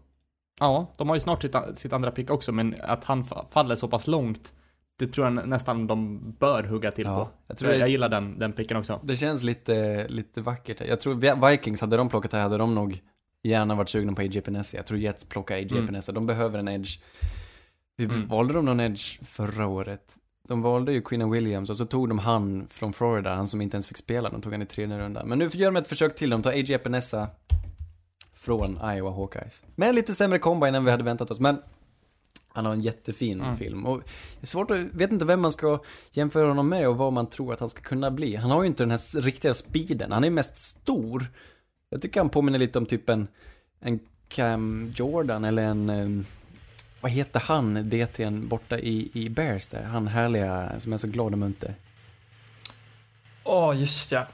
ja, de har ju snart sitt, sitt andra pick också, men att han fa- faller så pass långt, det tror jag nä- nästan de bör hugga till Ja, på. jag Jag, tror jag, är- gillar den, den picken också. Det känns lite, lite vackert. Jag tror Vi- Vikings, hade de plockat här hade de nog gärna varit sugna på A.J. Epinesa. Jag tror Jets plockar A.J. Mm. Epinesa. De behöver en edge. Vi Mm. valde de någon edge förra året? De valde ju Queen Williams och så tog de han från Florida, han som inte ens fick spela. De tog han i tredje rundan. Men nu gör de ett försök till. De tar A.J. Epinesa från Iowa Hawkeyes. Med lite sämre combine än vi hade väntat oss. Men han har en jättefin Mm. film. Och det är svårt att, vet inte vem man ska jämföra honom med och vad man tror att han ska kunna bli. Han har ju inte den här riktiga speeden. Han är mest stor. Jag tycker han påminner lite om typ en, en Cam Jordan eller en, em, vad heter han, DT'n borta i, i Bears där? Han härliga som är så glad och munter. Åh, just ja.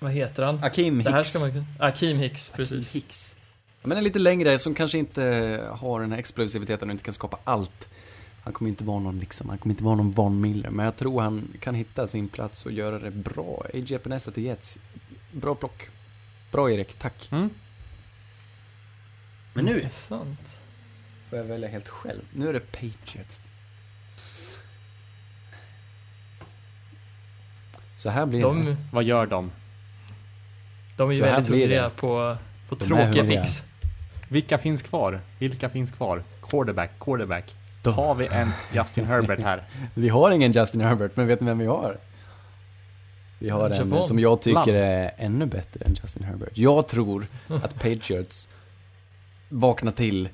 Vad heter han? Akim Hicks. Det här ska man. Akeem Hicks, precis. Hicks. Men en lite längre, som kanske inte har den här explosiviteten och inte kan skapa allt. Han kommer inte vara någon liksom, han kommer inte vara någon Von Miller, men jag tror han kan hitta sin plats och göra det bra. A.J. Epinesa till Jets. Bra plock. Bra Erik, tack. Mm. Men nu Intressant. får jag välja helt själv. Nu är det Patriots. Så här blir det. De, Vad gör de? de är ju Så väldigt hungriga det. på, på De tråkiga picks. Vilka finns kvar? Vilka finns kvar? Quarterback, quarterback. De- Har vi en Justin Herbert här? Vi har ingen Justin Herbert, men vet ni vem vi har? Vi har en Javon. som jag tycker Love. är ännu bättre än Justin Herbert. Jag tror att Patriots vaknar till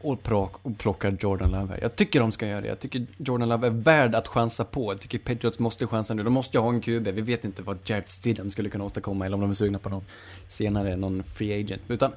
och, plock, och plockar Jordan Love här. Jag tycker de ska göra det. Jag tycker Jordan Love är värd att chansa på. Jag tycker Patriots måste chansa nu. De måste ju ha en QB. Vi vet inte vad Jared Stidham skulle kunna åstadkomma eller om de är sugna på någon senare, någon free agent. Utan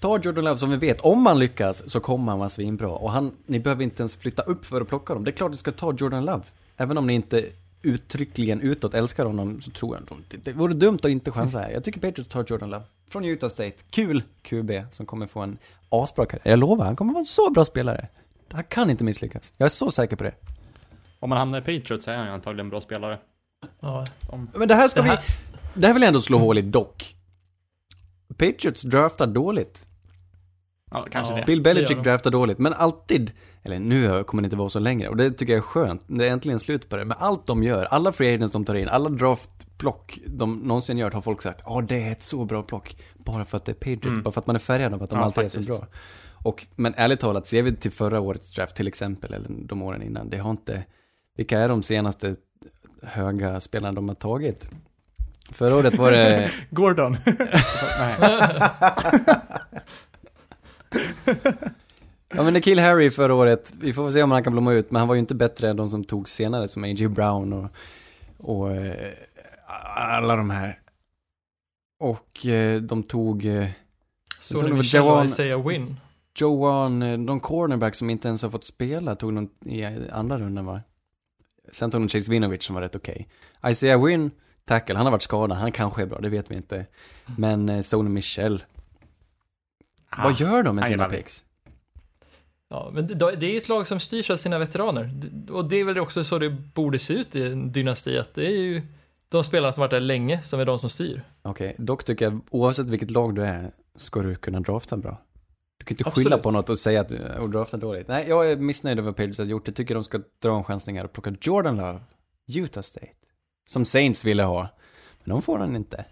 ta Jordan Love som vi vet, om man lyckas så kommer han vara svinbra. Och han, ni behöver inte ens flytta upp för att plocka dem. Det är klart du ska ta Jordan Love. Även om ni inte uttryckligen utåt älskar honom så tror jag inte, det, det vore dumt att inte chansa här. Jag tycker Patriots tar Jordan Love. Från Utah State. Kul QB som kommer få en asbra karriär. Jag lovar, han kommer vara en så bra spelare. Han kan inte misslyckas. Jag är så säker på det. Om man hamnar i Patriots så är han antagligen en bra spelare. Ja. Om, Men det här ska Det här- vi... Det här vill jag ändå slå hål i dock. Patriots draftar dåligt. Ja, kanske Ja. det. Bill Belichick draftar dåligt, men alltid, eller nu kommer det inte vara så längre, och det tycker jag är skönt. Det är äntligen slut på det. Men allt de gör, alla free agents de tar in, alla draftplock de någonsin gör, har folk sagt ja det är ett så bra plock. Bara för att det är Patriots, Mm. bara för att man är färgad av att de Ja, alltid är faktiskt. så bra. Och, men ärligt talat, ser vi till förra årets draft till exempel, eller de åren innan, det har inte, vilka är de senaste höga spelarna de har tagit? Förra året var det Gordon. Nej. Ja men Nikhil Harry förra året, vi får se om han kan blomma ut, men han var ju inte bättre än de som tog senare som A.J. Brown och, och eh, alla de här. Och eh, de tog var Michel och Isaiah Win. Joan, eh, de cornerback som inte ens har fått spela, tog de i andra rundan va? Sen tog de Chase Winovich som var rätt okej. Isaiah Wynn, tackle, han har varit skadad, han kanske är bra, det vet vi inte. Men eh, Sony Michel, Ah, vad gör de med sina picks? Ja, men det, är ju ett lag som styrs av sina veteraner. Och det är väl också så det borde se ut i en dynasti, att det är ju de spelarna som varit där länge som är de som styr. Okej, dock tycker jag oavsett vilket lag du är ska du kunna drafta bra. Du kan inte skylla Absolut. på något och säga att du och drafta dåligt. Nej, jag är missnöjd över vad Patriots har gjort. Jag tycker de ska dra en chansning här och plocka Jordan Love, Utah State. Som Saints ville ha. Men de får den inte.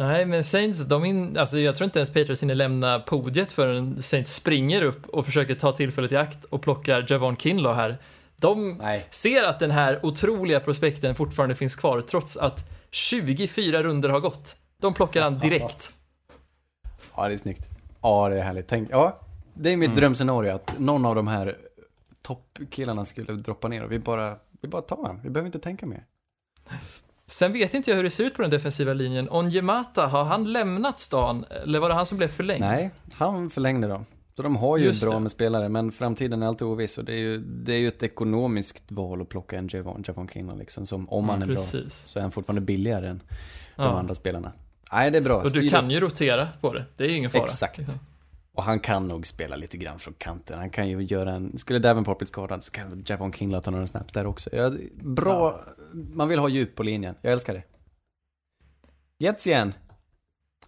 Nej, men Saints, de in, alltså jag tror inte ens Patriots hinner lämna podiet förrän Saints springer upp och försöker ta tillfället i akt och plockar Javon Kinlaw här. De Nej. ser att den här otroliga prospekten fortfarande finns kvar trots att 24 runder har gått. De plockar han direkt. Ja, det är snyggt. Ja, det är härligt. Tänk, ja, det är mitt drömscenario att någon av de här toppkillarna skulle droppa ner och vi bara, vi bara tar honom. Vi behöver inte tänka mer. Sen vet inte jag hur det ser ut på den defensiva linjen. Onjemata, har han lämnat stan? Eller var det han som blev förlängd? Nej, han förlängde dem. Så de har ju Just bra det. med spelare, men framtiden är alltid oviss. Och det är ju, det är ju ett ekonomiskt val att plocka en Javon, Javon Kinlaw liksom. Som om han är bra, Precis. så är han fortfarande billigare än de Ja. andra spelarna. Nej, det är bra. Och du Styr kan upp. ju rotera på det. Det är ju ingen fara. Exakt. Liksom. Och han kan nog spela lite grann från kanten. Han kan ju göra en, skulle Davenport bli skadad så kan Javon Kinlaw ta några snaps där också. Ja, bra, man vill ha djup på linjen. Jag älskar det. Jets igen.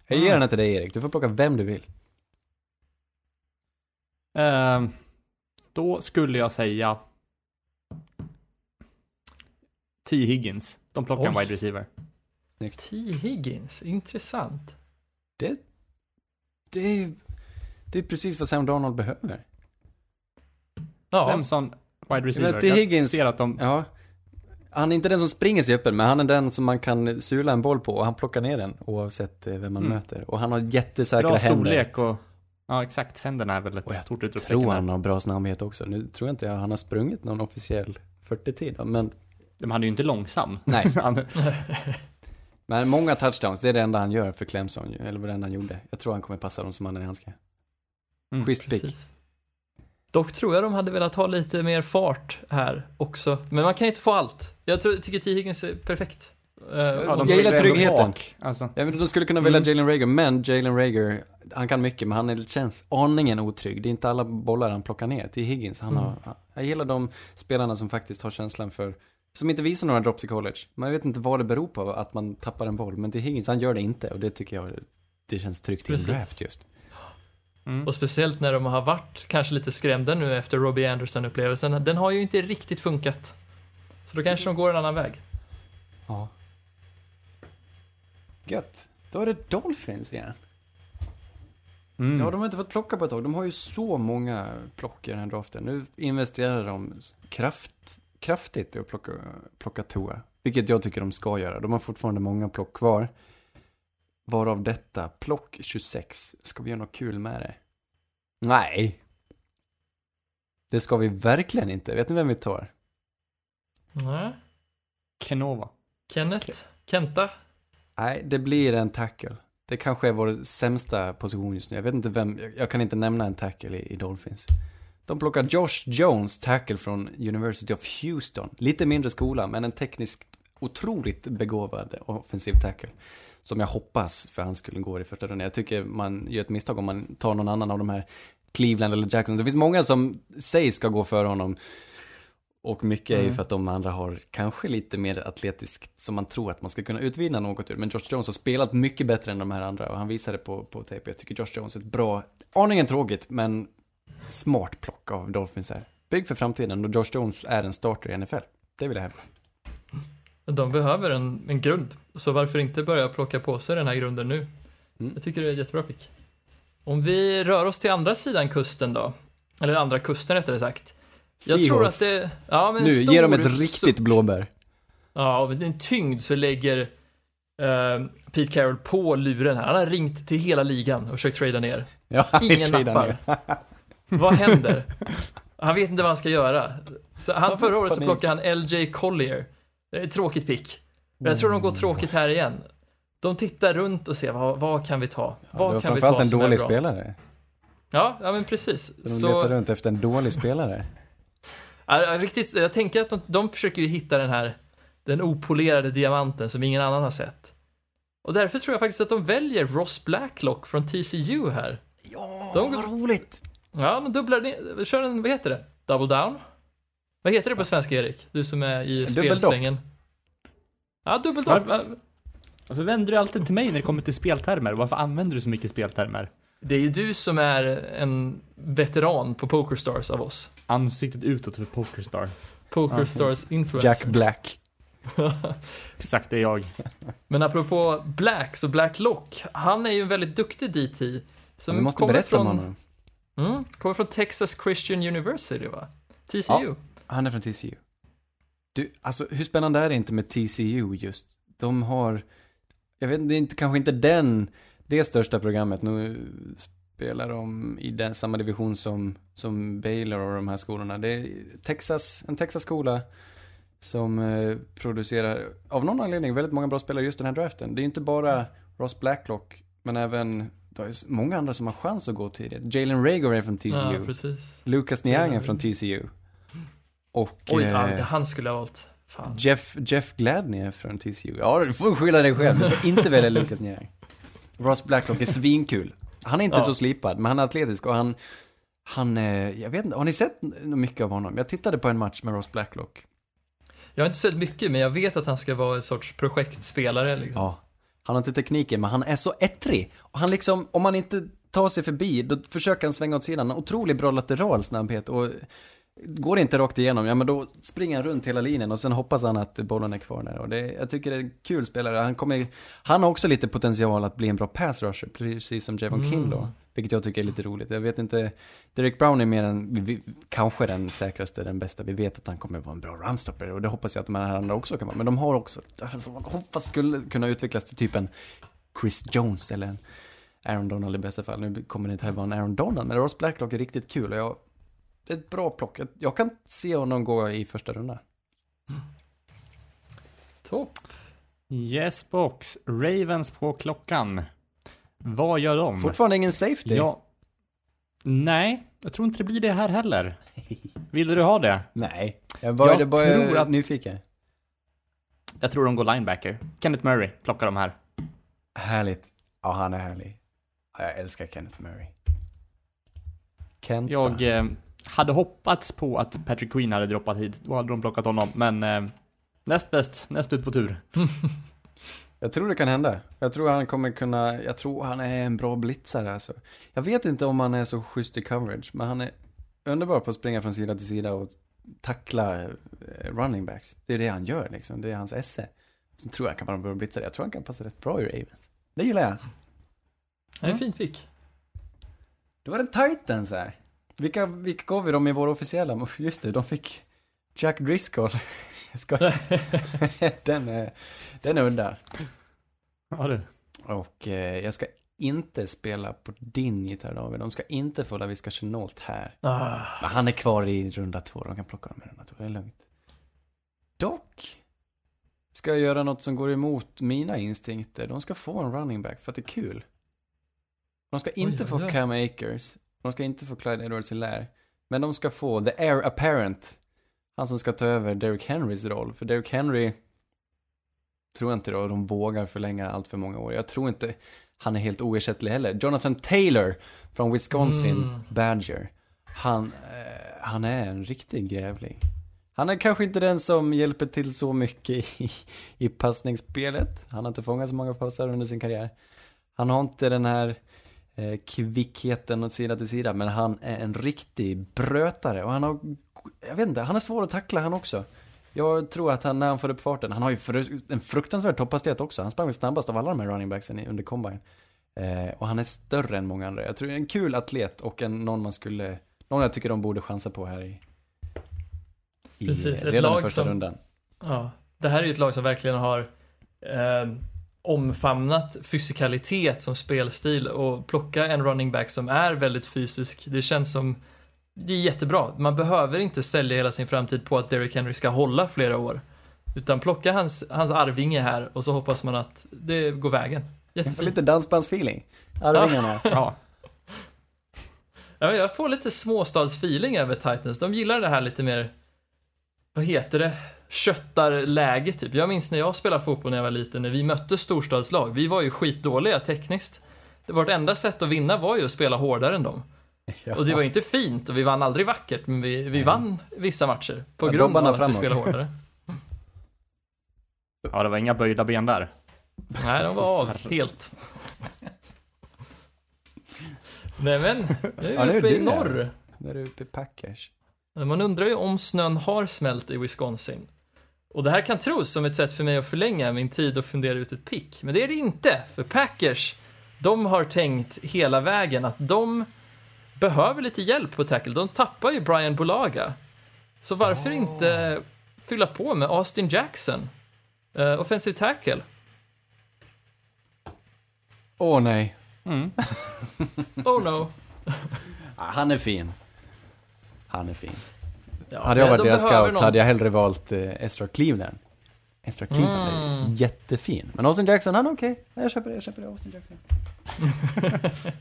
Jag ger Mm. den till dig Erik, du får plocka vem du vill. Ehm, då skulle jag säga T. Higgins. De plockar en Oj. wide receiver. T. Higgins, intressant. Det, det, är, det är precis vad Sam Darnold behöver. Ja, Vem wide receiver? Men T. Jag Higgins- ser att de... Ja. Han är inte den som springer sig öppen, men han är den som man kan sula en boll på och han plockar ner den oavsett eh, vem man Mm. möter. Och han har jättesäkra Bra händer. storlek och... Ja, exakt. Händerna är väl ett Och jag stort utropstecken. tror han har bra snabbhet också. Nu tror jag inte han har sprungit någon officiell 40-tid, då, men, Men han är ju inte långsam. Nej. Men många touchdowns, det är det enda han gör för Clemson, eller vad det enda han gjorde. Jag tror han kommer passa dem som handen i handske. Mm, Schysst pick. precis. Dock tror jag de hade velat ha lite mer fart här också. Men man kan inte få allt. Jag tror, tycker T. Higgins är perfekt. Eh, Ja, Jag gillar tryggheten. bak, Alltså. Ja, men de skulle kunna välja Mm. Jalen Rager, men Jalen Rager, han kan mycket, men han är, känns aningen otrygg. Det är inte alla bollar han plockar ner till Higgins. Han Mm. har, jag gillar de spelarna som faktiskt har känslan för, som inte visar några drops i college. Man vet inte vad det beror på att man tappar en boll, men till Higgins, han gör det inte och det tycker jag, det känns tryggt i draft just. Mm. Och speciellt när de har varit kanske lite skrämda nu efter Robbie Anderson-upplevelsen. Den har ju inte riktigt funkat. Så då kanske de går en annan väg. Ja. Gött. Då är det Dolphins igen. Mm. Ja, de har inte fått plocka på ett tag. De har ju så många plock i den här draften. Nu investerar de kraft, kraftigt i att plocka, plocka Tua. Vilket jag tycker de ska göra. De har fortfarande många plock kvar. Varav detta, plock 26. Ska vi göra något kul med det? Nej. Det ska vi verkligen inte. Vet ni vem vi tar? Nej. Kenova. Kenneth? Kenta? Nej, det blir en tackle. Det kanske är vår sämsta position just nu. Jag vet inte vem, jag- jag kan inte nämna en tackle i, i Dolphins. De plockar Josh Jones, tackle från University of Houston. Lite mindre skola, men en tekniskt otroligt begåvad offensiv tackle. Som jag hoppas för han skulle gå i första rundan. Jag tycker man gör ett misstag om man tar någon annan av de här Cleveland eller Jackson. Det finns många som sägs ska gå före honom. Och mycket är ju Mm. för att de andra har kanske lite mer atletiskt som man tror att man ska kunna utvinna något ur. Men Josh Jones har spelat mycket bättre än de här andra och han visade på, på tape. Jag tycker Josh Jones är ett bra, aningen tråkigt, men smart plock av Dolphins här. Bygg för framtiden och Josh Jones är en starter i NFL. Det vill jag hävda. De behöver en, en grund. Så varför inte börja plocka på sig den här grunden nu? Mm. Jag tycker det är ett jättebra pick. Om vi rör oss till andra sidan kusten då. Eller andra kusten rättare sagt. Jag tror att Seahawks. det... Ja, men en Nu, ge dem ett riktigt blåbär. Ja, av en tyngd så lägger eh, Pete Carroll på luren här. Han har ringt till hela ligan och försökt trada ner. Ja, Ingen nappar. Vad händer? Han vet inte vad han ska göra. Så han, förra året så plockade han LJ Collier. Det är ett tråkigt pick. Men jag tror de går tråkigt här igen. De tittar runt och ser vad, vad kan vi ta? Ja, Vad var kan vi ta en dålig spelare. Ja, ja men precis. Så de Så, letar runt efter en dålig spelare. ja, ja, riktigt, jag tänker att de, de försöker ju hitta den här, den opolerade diamanten som ingen annan har sett. Och därför tror jag faktiskt att de väljer Ross Blacklock från TCU här. Ja, De- vad roligt! Ja, men dubblar ner, kör en, vad heter det? Double down? Vad heter det på svenska Erik? Du som är i spelsvängen. Ja, dubbel Varför, vänder du alltid till mig när det kommer till speltermer? Varför använder du så mycket speltermer? Det är ju du som är en veteran på Pokerstars av oss. Ansiktet utåt för Pokerstar. Pokerstars influencer. Jack Black. Exakt det är jag. Men apropå Black, så Black Lock, han är ju en väldigt duktig DT. Som Vi måste kommer berätta från, om honom. Mm, kommer från Texas Christian University va? TCU. Han är från TCU. Du, alltså hur spännande är det inte med TCU just? De har, jag vet det är inte, kanske inte den, det största programmet. Nu spelar de i den, samma division som, som Baylor och de här skolorna. Det är Texas, en Texas-skola som eh, producerar, av någon anledning, väldigt många bra spelare just den här draften. Det är inte bara Ross Blacklock, men även, det är många andra som har chans att gå tidigt. Jalen Rager är från TCU. Ja, precis. Lucas Niang är från TCU. Och Oj, ja, eh, det han skulle ha valt. Fan. Jeff, Jeff Gladney från TCU. Ja, du får skylla dig själv. Du får inte välja Lucas Niang. Ross Blacklock är svinkul. Han är inte Ja. så slipad, men han är atletisk och han, han, eh, jag vet inte, har ni sett mycket av honom? Jag tittade på en match med Ross Blacklock. Jag har inte sett mycket, men jag vet att han ska vara en sorts projektspelare. Liksom. Ja. Han har inte tekniken, men han är så ettrig. Och han liksom, om man inte tar sig förbi, då försöker han svänga åt sidan. Otroligt bra lateral snabbhet och går det inte rakt igenom, ja men då springer han runt hela linjen och sen hoppas han att bollen är kvar där. Och det, jag tycker det är en kul spelare. Han kommer, han har också lite potential att bli en bra pass rusher, precis som Javon Mm. Kinlaw. Vilket jag tycker är lite roligt. Jag vet inte, Derek Brown är mer än, vi- kanske den säkraste, den bästa. Vi vet att han kommer vara en bra runstopper och det hoppas jag att de här andra också kan vara. Men de har också, alltså, man hoppas skulle kunna utvecklas till typ en Chris Jones eller en Aaron Donald i bästa fall. Nu kommer det inte heller vara en Aaron Donald, men Ross Blacklock är riktigt kul och jag, det är ett bra plock. Jag, kan se honom gå i första rundan. Topp. Yes box. Ravens på klockan. Vad gör de? Fortfarande ingen safety. Ja. Nej, jag tror inte det blir det här heller. Vill du ha det? Nej, jag bara, Jag bara tror att- nyfiken. Jag tror de går linebacker. Kenneth Murray plockar de här. Härligt. Ja, han är härlig. Ja, jag älskar Kenneth Murray. Kenta. Jag eh, hade hoppats på att Patrick Queen hade droppat hit. Då hade de plockat honom. Men eh, näst bäst, näst ut på tur. Jag tror det kan hända. Jag tror han kommer kunna, jag tror han är en bra blitzare alltså. Jag vet inte om han är så schysst i coverage, men han är underbar på att springa från sida till sida och tackla eh, running backs. Det är det han gör liksom, det är hans esse. Sen tror jag han kan vara en bra blitzare, jag tror han kan passa rätt bra i Ravens. Det gillar jag. Det är en fint pick. Då var det Titans här. Vilka, vilka gav vi dem i vår officiella? Just det, de fick Jack Driscoll. Den, är, den är udda. Ja du. Och eh, jag ska inte spela på din gitarr David. De ska inte få Laviska Chenault här. Ah, Men han är kvar i runda två. De kan plocka honom i runda två. Det är lugnt. Dock ska jag göra något som går emot mina instinkter. De ska få en running back för att det är kul. De ska inte oj, få oj. Cam Akers. De ska inte få Clyde edwards hilaire Men de ska få the heir apparent. Han som ska ta över Derrick Henrys roll. För Derrick Henry tror jag inte då de vågar förlänga allt för många år. Jag tror inte han är helt oersättlig heller. Jonathan Taylor från Wisconsin Mm. Badger. Han, eh, han är en riktig grävling. Han är kanske inte den som hjälper till så mycket i, i passningsspelet. Han har inte fångat så många passar under sin karriär. Han har inte den här eh, kvickheten åt sida till sida, men han är en riktig brötare och han har, jag vet inte, han är svår att tackla han också. Jag tror att han, när han får upp farten, han har ju en fruktansvärd topphastighet också. Han sprang snabbast av alla de här running backsen under combine. Eh, och han är större än många andra. Jag tror det är en kul atlet och en, någon man skulle, någon jag tycker de borde chansa på här i, i Precis, redan i första som- rundan. ja. Det här är ju ett lag som verkligen har eh, omfamnat fysikalitet som spelstil och plocka en running back som är väldigt fysisk. Det känns som det är jättebra. Man behöver inte sälja hela sin framtid på att Derrick Henry ska hålla flera år. Utan plocka hans, hans arvinge här och så hoppas man att det går vägen. Jag får Jättefint. lite dansbandsfeeling. Arvingarna. Ja. Ja, jag får lite småstadsfeeling över Titans. De gillar det här lite mer, vad heter det, köttarläge typ. Jag minns när jag spelade fotboll när jag var liten, när vi mötte storstadslag. Vi var ju skitdåliga tekniskt. Det vårt enda sätt att vinna var ju att spela hårdare än dem. Och det var ju inte fint och vi vann aldrig vackert, men vi, vi vann vissa matcher på Ja, grund av att vi framåt. spelade hårdare. Ja, det var inga böjda ben där. Nej, de var av helt. Nej men, nu Ja, är nu vi är uppe i du norr. där. Där uppe i Packers. Man undrar ju om snön har smält i Wisconsin. Och det här kan tros som ett sätt för mig att förlänga min tid och fundera ut ett pick. Men det är det inte, för Packers, de har tänkt hela vägen att de behöver lite hjälp på tackle. De tappar ju Brian Bulaga. Så varför inte fylla på med Austin Jackson? Uh, offensive tackle. Åh nej. Mm. Oh no. Ah, Han är fin. Han är fin. Ja, hade jag varit de deras scout någon- hade jag hellre valt eh, Ezra Cleveland. Ezra Cleveland är Mm. jättefin. Men Austin Jackson, han är okej. Jag köper det, jag köper det. Austin Jackson.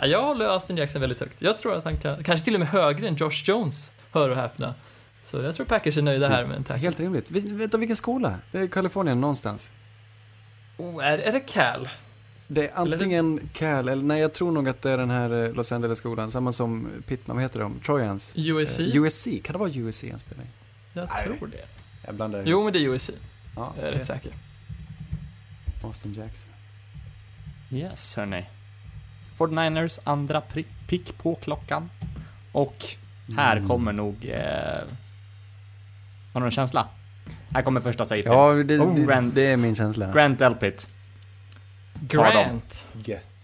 Ja, jag håller Austin Jackson väldigt högt. Jag tror att han kan, kanske till och med högre än Josh Jones, hör och häpna. Så jag tror Packers är nöjda här med en tackle. Helt rimligt. Du vilken skola? Det är Kalifornien någonstans. Oh, är, är det Cal? Det är antingen Cal, eller nej jag tror nog att det är den här eh, Los Angeles-skolan, samma som Pittman, vad heter de? Trojans? USC? Eh, USC, kan det vara USC spelar i? Jag Nej. tror det. Jag blandar Jo, men det är USC. ja, Jag är rätt säker. Austin Jackson. Yes, hörni. 49ers andra pick på klockan. Och här Mm. kommer nog... Eh, har du en känsla? Här kommer första safety. Ja, det, Oh, det, det är min känsla. Grant Elpit. Grant.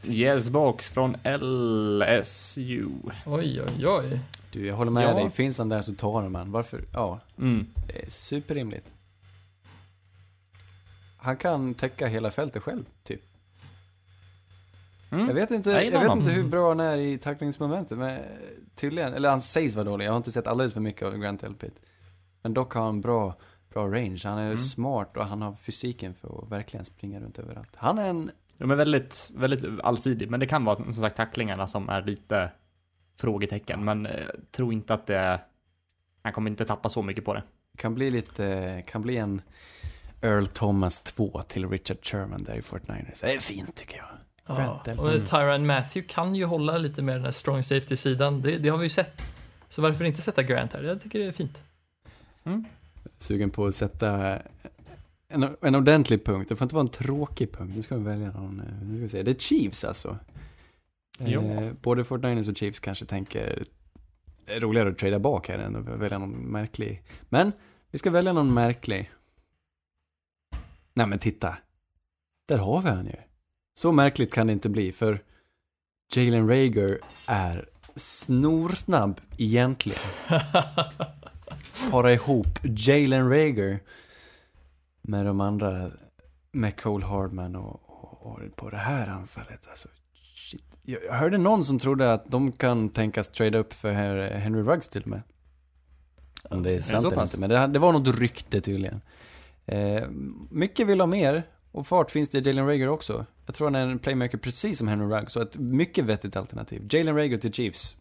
Yes box från LSU. Oj, oj, oj. Du, jag håller med Ja. dig. Finns han där så tar han man. Varför? Ja, Mm. det är superrimligt. Han kan täcka hela fältet själv, typ. Mm. Jag vet inte, Jag vet inte hur bra han är i tacklingsmomentet, men tydligen, eller han sägs vara dålig. Jag har inte sett alldeles för mycket av Grant Elpit. Men dock har han bra, bra range. Han är Mm. smart och han har fysiken för att verkligen springa runt överallt. Han är en, De är väldigt, väldigt allsidig, men det kan vara som sagt tacklingarna som är lite frågetecken, men eh, tro inte att det han kommer inte tappa så mycket på det. kan bli lite, kan bli en Earl Thomas 2 till Richard Sherman där i 49ers. Det är fint tycker jag. Ja. Och Tyron Matthew kan ju hålla lite mer den här strong safety-sidan. Det, det har vi ju sett. Så varför inte sätta Grant här? Jag tycker det är fint. Sugen på att sätta en, en ordentlig punkt. Det får inte vara en tråkig punkt. Nu ska vi välja någon, eh, nu ska vi se. Det är Chiefs alltså. Ja. Eh, både 49ers och Chiefs kanske tänker det är roligare att trada bak här än att välja någon märklig. Men vi ska välja någon märklig. Nej men titta. Där har vi han ju. Så märkligt kan det inte bli för Jalen Rager är snorsnabb egentligen. Para ihop Jalen Rager med de andra, med Cole Hardman och, och, och på det här anfallet. Alltså, shit. Jag, jag hörde någon som trodde att de kan tänkas trada upp för Henry Ruggs till och med. Om det är sant eller inte, men det, det var något rykte tydligen. Eh, mycket vill ha mer, och fart finns det i Jalen Rager också. Jag tror han är en playmaker precis som Henry Ruggs, så ett mycket vettigt alternativ. Jalen Rager till Chiefs.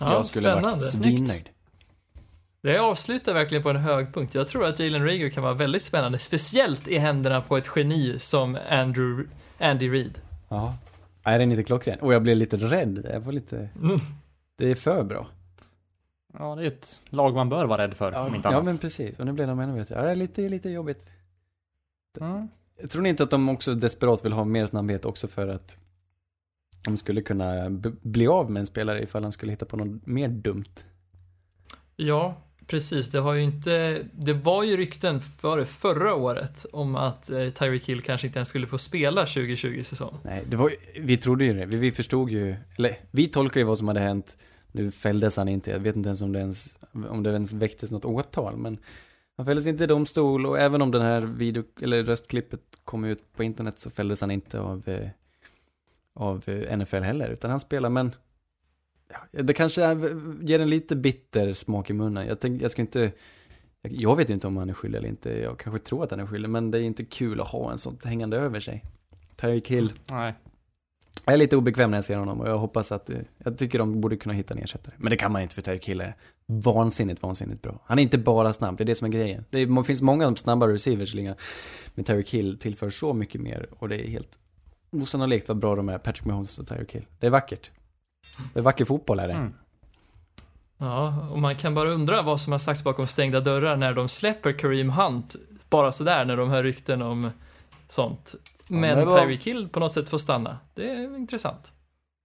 Ja, jag skulle spännande. varit svinnöjd. Det avslutar verkligen på en hög punkt. Jag tror att Jalen Rager kan vara väldigt spännande, speciellt i händerna på ett geni som Andrew, Andy Reid. Ja. Nej, den är inte klockren. Och jag blev lite rädd. Jag får lite... Mm. Det är för bra. Ja, det är ett lag man bör vara rädd för, om inte ja annat. men precis. Och nu blev de ännu bättre. Ja, det är lite, lite jobbigt. Mm. Tror ni inte att de också desperat vill ha mer snabbhet också för att de skulle kunna bli av med en spelare ifall han skulle hitta på något mer dumt. Ja, precis. Det har ju inte... Det var ju rykten före förra året om att eh, Tyreek Hill kanske inte ens skulle få spela 2020-säsong. Nej, det var vi trodde ju det. Vi, vi förstod ju, eller vi tolkade ju vad som hade hänt. Nu fälldes han inte, jag vet inte ens om det ens, om det ens väcktes något åtal, men han fälldes inte i domstol och även om den här video, eller röstklippet kom ut på internet så fälldes han inte av, eh, av eh, NFL heller, utan han spelar, men det kanske är, ger en lite bitter smak i munnen. Jag, tänk, jag ska inte, jag, vet inte om han är skyldig eller inte, jag kanske tror att han är skyldig, men det är inte kul att ha en sånt hängande över sig. Tyreek Hill, Nej. jag är lite obekväm när jag ser honom och jag hoppas att, eh, jag tycker de borde kunna hitta en ersättare. Men det kan man inte för Tyreek Hill är vansinnigt, vansinnigt bra. Han är inte bara snabb, det är det som är grejen. Det, är, det finns många snabba receivers men Tyreek Hill tillför så mycket mer och det är helt osannolikt vad bra de är, Patrick Mahomes och Tyreek Hill. Det är vackert. Det är vacker fotboll är det. Mm. Ja, och man kan bara undra vad som har sagts bakom stängda dörrar när de släpper Kareem Hunt bara sådär när de hör rykten om sånt. Men men det var- Tyreek Hill på något sätt får stanna. Det är intressant.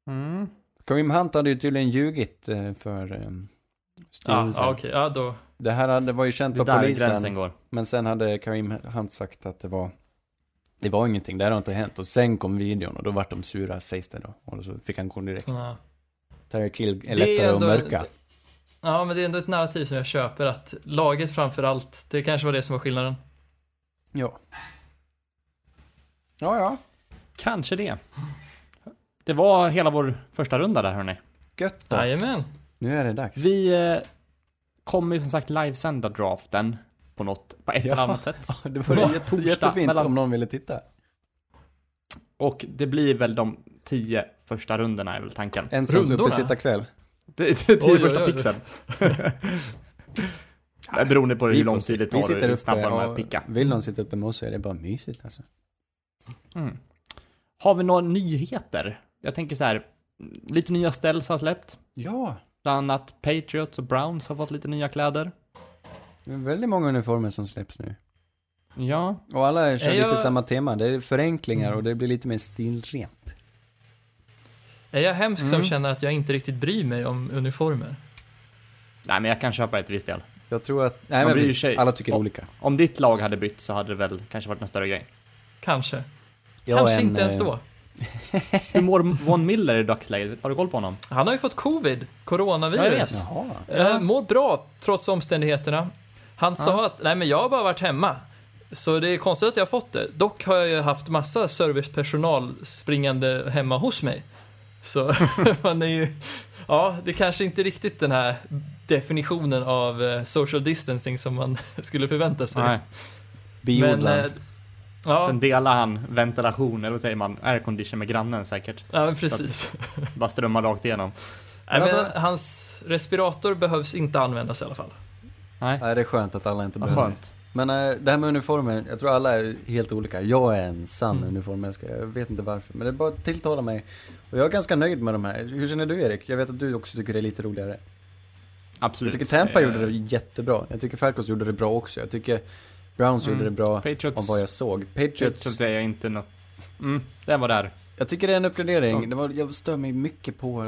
Mm. Kareem Hunt hade ju tydligen ljugit eh, för eh, Ja, styrelsen. ja okej, ja då. Det här hade, var ju känt av polisen. gränsen går. Men sen hade Kareem Hunt sagt att det var Det var ingenting, det här har inte hänt. Och sen kom videon och då vart de sura sägs det då. Och så fick han gå direkt. Ja. Tyreek Hill är lättare att mörka. ja, men det är ändå ett narrativ som jag köper att laget framför allt, det kanske var det som var skillnaden. Ja. Ja, ja. Kanske det. Det var hela vår första runda där hörni. Gött då. Jajamän. Nu är det dags. Vi eh, kommer ju som sagt livesända draften på något, på ett Ja. eller annat sätt. Det var På jätte, jättefint mellan- om någon ville titta. Och det blir väl de tio första rundorna är väl tanken. Ensam. Det är tio första pixeln. Nej, beroende på hur lång tid det tar sitter och hur snabba de är att och picka. vill någon sitta uppe med oss så är det bara mysigt alltså. Mm. Har vi några nyheter? Jag tänker så här, lite nya ställs har släppt. Ja. Bland annat Patriots och Browns har fått lite nya kläder. Det är väldigt många uniformer som släpps nu. Ja, Och alla kör Är lite jag- samma tema. Det är förenklingar Mm. och det blir lite mer stilrent. Är jag hemsk som Mm. känner att jag inte riktigt bryr mig om uniformer? nej men jag kan köpa det till viss del. Jag tror att, nej Man men bryr vi, sig. alla tycker Och- olika. Om ditt lag hade bytt så hade det väl kanske varit en större grej. Kanske. Jag Kanske en, inte ens eh, då. Hur mår Von Miller i dagsläget? Har du koll på honom? Han har ju fått covid, Jag coronavirus. Jaha. Eh, mår bra trots omständigheterna. Han sa att, nej men jag har bara varit hemma. Så det är konstigt att jag har fått det. Dock har jag ju haft massa servicepersonal springande hemma hos mig. Så man är ju, ja det kanske inte riktigt den här definitionen av eh, social distancing som man skulle förvänta sig. Nej. Biodlad. eh, ja, Sen delar han ventilation, eller vad säger man, aircondition med grannen säkert. ja, men precis. Bara strömmar rakt igenom. Nej, men alltså- hans respirator behövs inte användas i alla fall. Nej, Nej, det är skönt att alla inte behöver. skönt. Men äh, det här med uniformer, jag tror alla är helt olika. Jag är en sann Mm. uniformälskare, jag vet inte varför. Men det bara tilltalar mig. Och jag är ganska nöjd med de här. Hur känner du Erik? Jag vet att du också tycker det är lite roligare. Absolut. Jag tycker Tampa Eh, gjorde det jättebra. Jag tycker Falcons gjorde det bra också. Jag tycker Browns Mm. gjorde det bra Patriots, av vad jag såg. Patriots, Patriots är jag inte något. Mm, det var där. jag tycker det är en uppgradering. Det var, jag stör mig mycket på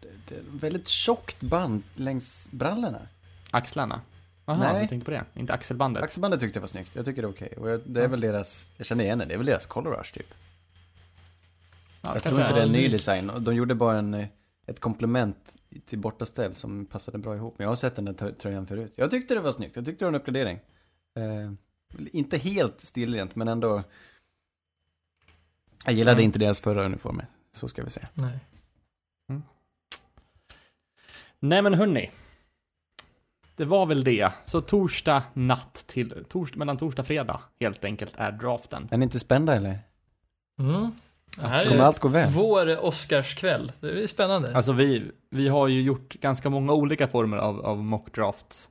det, det, väldigt tjockt band längs brallorna. Axlarna. Jaha, Nej. jag tänkte på det. Inte axelbandet. Axelbandet tyckte jag var snyggt. Jag tycker det är okej. Och jag, det är Ja. väl deras, jag känner igen det, det är väl deras color rush typ. Ja, Jag tror inte det är en ny design. De gjorde bara en, eh, ett komplement till bortaställ som passade bra ihop. Men jag har sett den där trö- tröjan förut. Jag tyckte det var snyggt. Jag tyckte det var en uppgradering. Eh, inte helt stilrent, men ändå. Jag gillade Mm. inte deras förra uniformer. Så ska vi säga. Nej. Nej men hörni. Det var väl det. Så torsdag natt till, tors, mellan torsdag och fredag helt enkelt är draften. Är ni inte spända eller? Mm. Det här Kommer är allt gå väl? vår Oscarskväll. Det är spännande. Alltså vi, vi har ju gjort ganska många olika former av, av mock drafts.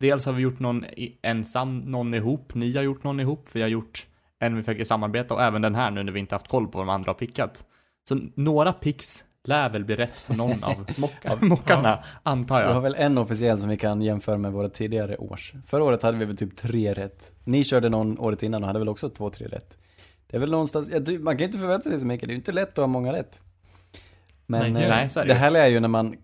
Dels har vi gjort någon ensam, någon ihop, ni har gjort någon ihop, vi har gjort en vi försöker samarbeta och även den här nu när vi inte haft koll på vad de andra har pickat. Så några picks lär väl bli rätt på någon av mocka, mockarna, antar Vi har jag. väl en officiell som vi kan jämföra med våra tidigare års. Förra året hade vi väl typ tre rätt. Ni körde någon året innan och hade väl också två, tre rätt. Det är väl någonstans, ja, man kan inte förvänta sig så mycket, det är ju inte lätt att ha många rätt. Men Nej, eh, nej, det ju. härliga är ju när man,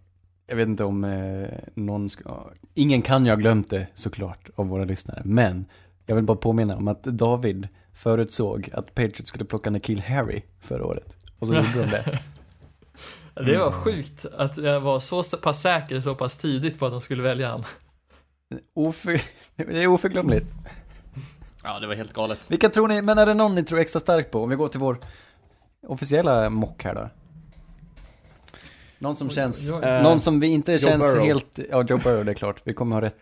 jag vet inte om eh, någon ska, ja, ingen kan ju ha glömt det såklart av våra lyssnare, men jag vill bara påminna om att David förutsåg att Patriots skulle plocka Nikhil Harry förra året. Och så gjorde de det. Det var Mm. sjukt att jag var så pass säker så pass tidigt på att de skulle välja han. Oför, det är oförglömligt. Ja, det var helt galet. Vilka tror ni, men är det någon ni tror extra starkt på? Om vi går till vår officiella mock här då. Någon som känns, jag- Eh, någon som vi inte Joe känns Burrow. helt, ja Joe Burrow det är klart, vi kommer ha rätt.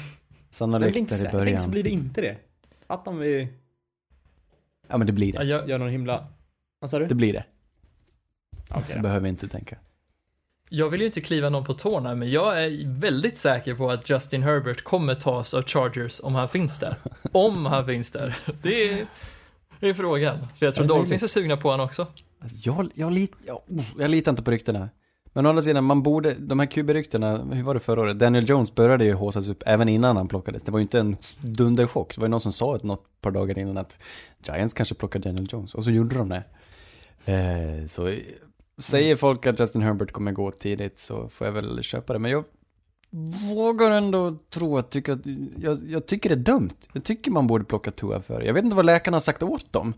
Sannolikt inte i så, tänk så början. blir det inte det. Att om vi Ja men det blir Ja, det. jag, gör någon himla... Vad sa du? Det blir det. Då. behöver inte tänka. jag vill ju inte kliva någon på tårna, men jag är väldigt säker på att Justin Herbert kommer tas av Chargers om han finns där. Om han finns där. Det är, det är frågan. För jag tror Dolphins är sugna på honom också. Alltså, jag, jag, lit, jag, oh, jag litar inte på ryktena. Men å andra sidan, man borde, de här QB-ryktena, hur var det förra året? Daniel Jones började ju håsas upp även innan han plockades. Det var ju inte en dunderchock. Det var ju någon som sa ett något par dagar innan att Giants kanske plockar Daniel Jones. Och så gjorde de det. Eh, så säger folk att Justin Herbert kommer gå tidigt så får jag väl köpa det. Men jag vågar ändå tro att, tycka att jag, jag tycker det är dumt. Jag tycker man borde plocka Tua för. Jag vet inte vad läkarna har sagt åt dem.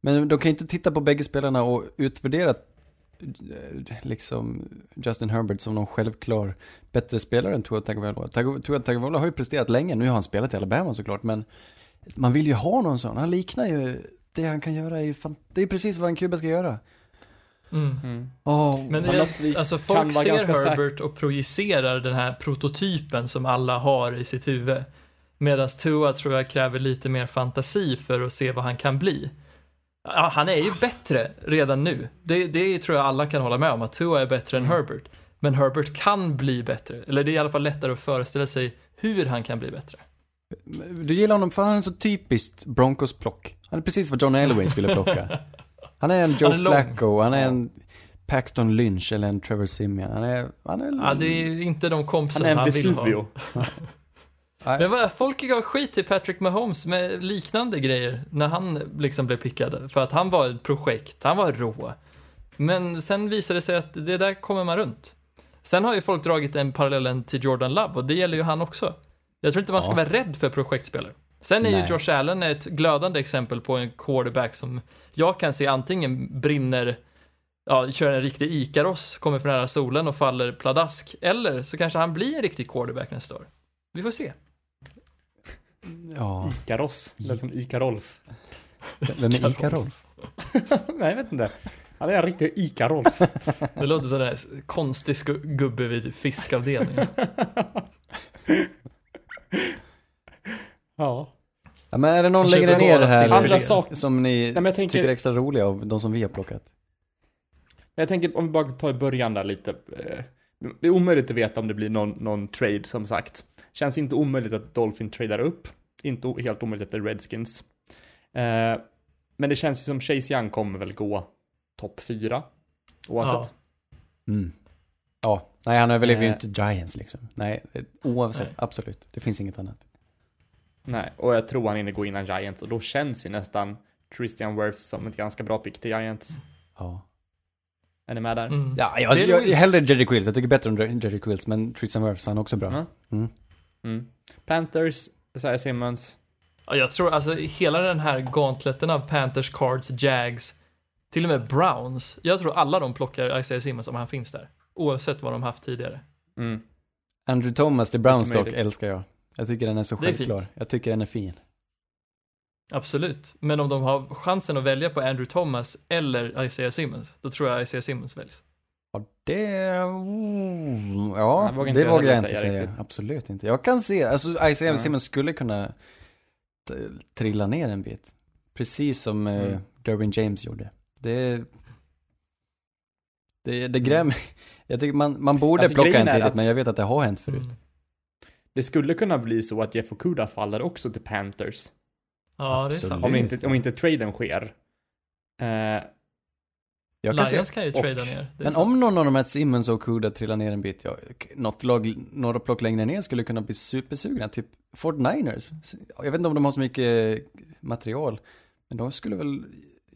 Men de kan inte titta på bägge spelarna och utvärdera eh, liksom Justin Herbert som någon självklar bättre spelare än Tua Tagovailoa. Tago- Tua Tagovailoa har ju presterat länge, nu har han spelat i Alabama såklart, men man vill ju ha någon sån. Han liknar ju, det han kan göra är ju det är precis vad en QB ska göra. Mm. Mm. Åh, Men Men det, att vi alltså kan folk vara ser Herbert och projicerar den här prototypen som alla har i sitt huvud. Medan Tua tror jag kräver lite mer fantasi för att se vad han kan bli. Ja, han är ju bättre redan nu. Det, det tror jag alla kan hålla med om, att Tua är bättre än Herbert. Men Herbert kan bli bättre. Eller det är i alla fall lättare att föreställa sig hur han kan bli bättre. Du gillar honom för han är så typiskt Broncos-plock. Han är precis vad John Elway skulle plocka. Han är en Joe Han är lång. Flacco, han är en Paxton Lynch eller en Trevor Simeon. Han är, han är... Ja, det är inte de Han kompisarna är han, en vill ha. Men vad, folk gav skit till Patrick Mahomes med liknande grejer när han liksom blev pickad. För att han var ett projekt, han var rå. Men sen visade det sig att det där kommer man runt. Sen har ju folk dragit den parallellen till Jordan Love och det gäller ju han också. Jag tror inte man ska Ja. vara rädd för projektspelare. Sen är Nej. ju Josh Allen ett glödande exempel på en quarterback som jag kan se antingen brinner, ja, kör en riktig Ikaros, kommer för nära solen och faller pladask. Eller så kanske han blir en riktig quarterback nästa år. Vi får se. Ja, Ikaros. Lät som Ika-Rolf. vem är Ica-Rolf? Nej, jag vet inte. Han är en riktig Ika-Rolf. Det låter som en konstig gubbe vid fiskavdelningen. ja. Ja, men är det någon Kanske längre ner här Andra saker. som ni Nej, tänker, tycker är extra roliga av de som vi har plockat? jag tänker om vi bara tar i början där lite. eh, Det är omöjligt att veta om det blir någon, någon trade som sagt. Känns inte omöjligt att Dolphin tradar upp. Inte helt omöjligt att det är Redskins. Eh, men det känns ju som Chase Young kommer väl gå topp fyra. Oavsett. Ja. Mm. Ja, nej han överlever ju Eh. inte Giants liksom. Nej, oavsett, Nej. absolut. Det finns inget annat. Nej, och jag tror han hinner gå innan Giants och då känns ju nästan Christian Wirfs som ett ganska bra pick till Giants. Ja. Är ni med där? Mm. Ja, jag, jag, Louise. hellre Jerry Quills. Jag tycker bättre om Jerry Quills, men Tristan Wirfs han är också bra. Ja. Mm. Mm. Panthers, Isaiah Simmons. Ja, jag tror alltså hela den här gauntleten av Panthers, Cards, Jags, till och med Browns. Jag tror alla de plockar Isaiah Simmons om han finns där. Oavsett vad de haft tidigare. Mm. Andrew Thomas till Brownstock möjligt. älskar jag. Jag tycker den är så är självklar. fint. jag tycker den är fin. Absolut. Men om de har chansen att välja på Andrew Thomas eller Isaiah Simmons, då tror jag Isaiah Simmons väljs. Ja, det... mm, Ja, Jag vågar inte det jag vågar jag inte säga säga. riktigt. Absolut inte. Jag kan se, alltså Isaiah Ja. Simmons skulle kunna trilla ner en bit. Precis som eh, Mm. Derwin James gjorde. Det... Det, det grämer mig. Jag tycker man, man borde Alltså, plocka en är tidigt, att- men jag vet att det har hänt förut. Mm. Det skulle kunna bli så att Jeff Okuda faller också till Panthers. Ja, det är Absolut. sant. Om inte, om inte traden sker. Eh, Jag kan se, Lions kan ju och- trada ner. Det är men sant. om någon av de här Simmons och Kuda trillar ner en bit, ja, något lag, några plock längre ner skulle kunna bli supersugna, typ Fort Niners. Jag vet inte om de har så mycket material, men de skulle väl,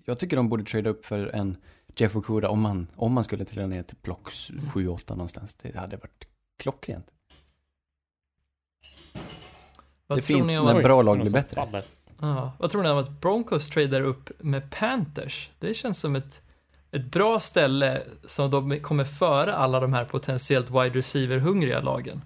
jag tycker de borde trada upp för en Jeff Okuda om man, om man skulle trilla ner till plock 7-8 någonstans. Det hade varit klockrent. Vad det är tror fint ni om när att, bra lag blir bättre. faller. ja, vad tror ni om att Broncos tradar upp med Panthers? Det känns som ett, ett bra ställe som de kommer före alla de här potentiellt wide receiver-hungriga lagen.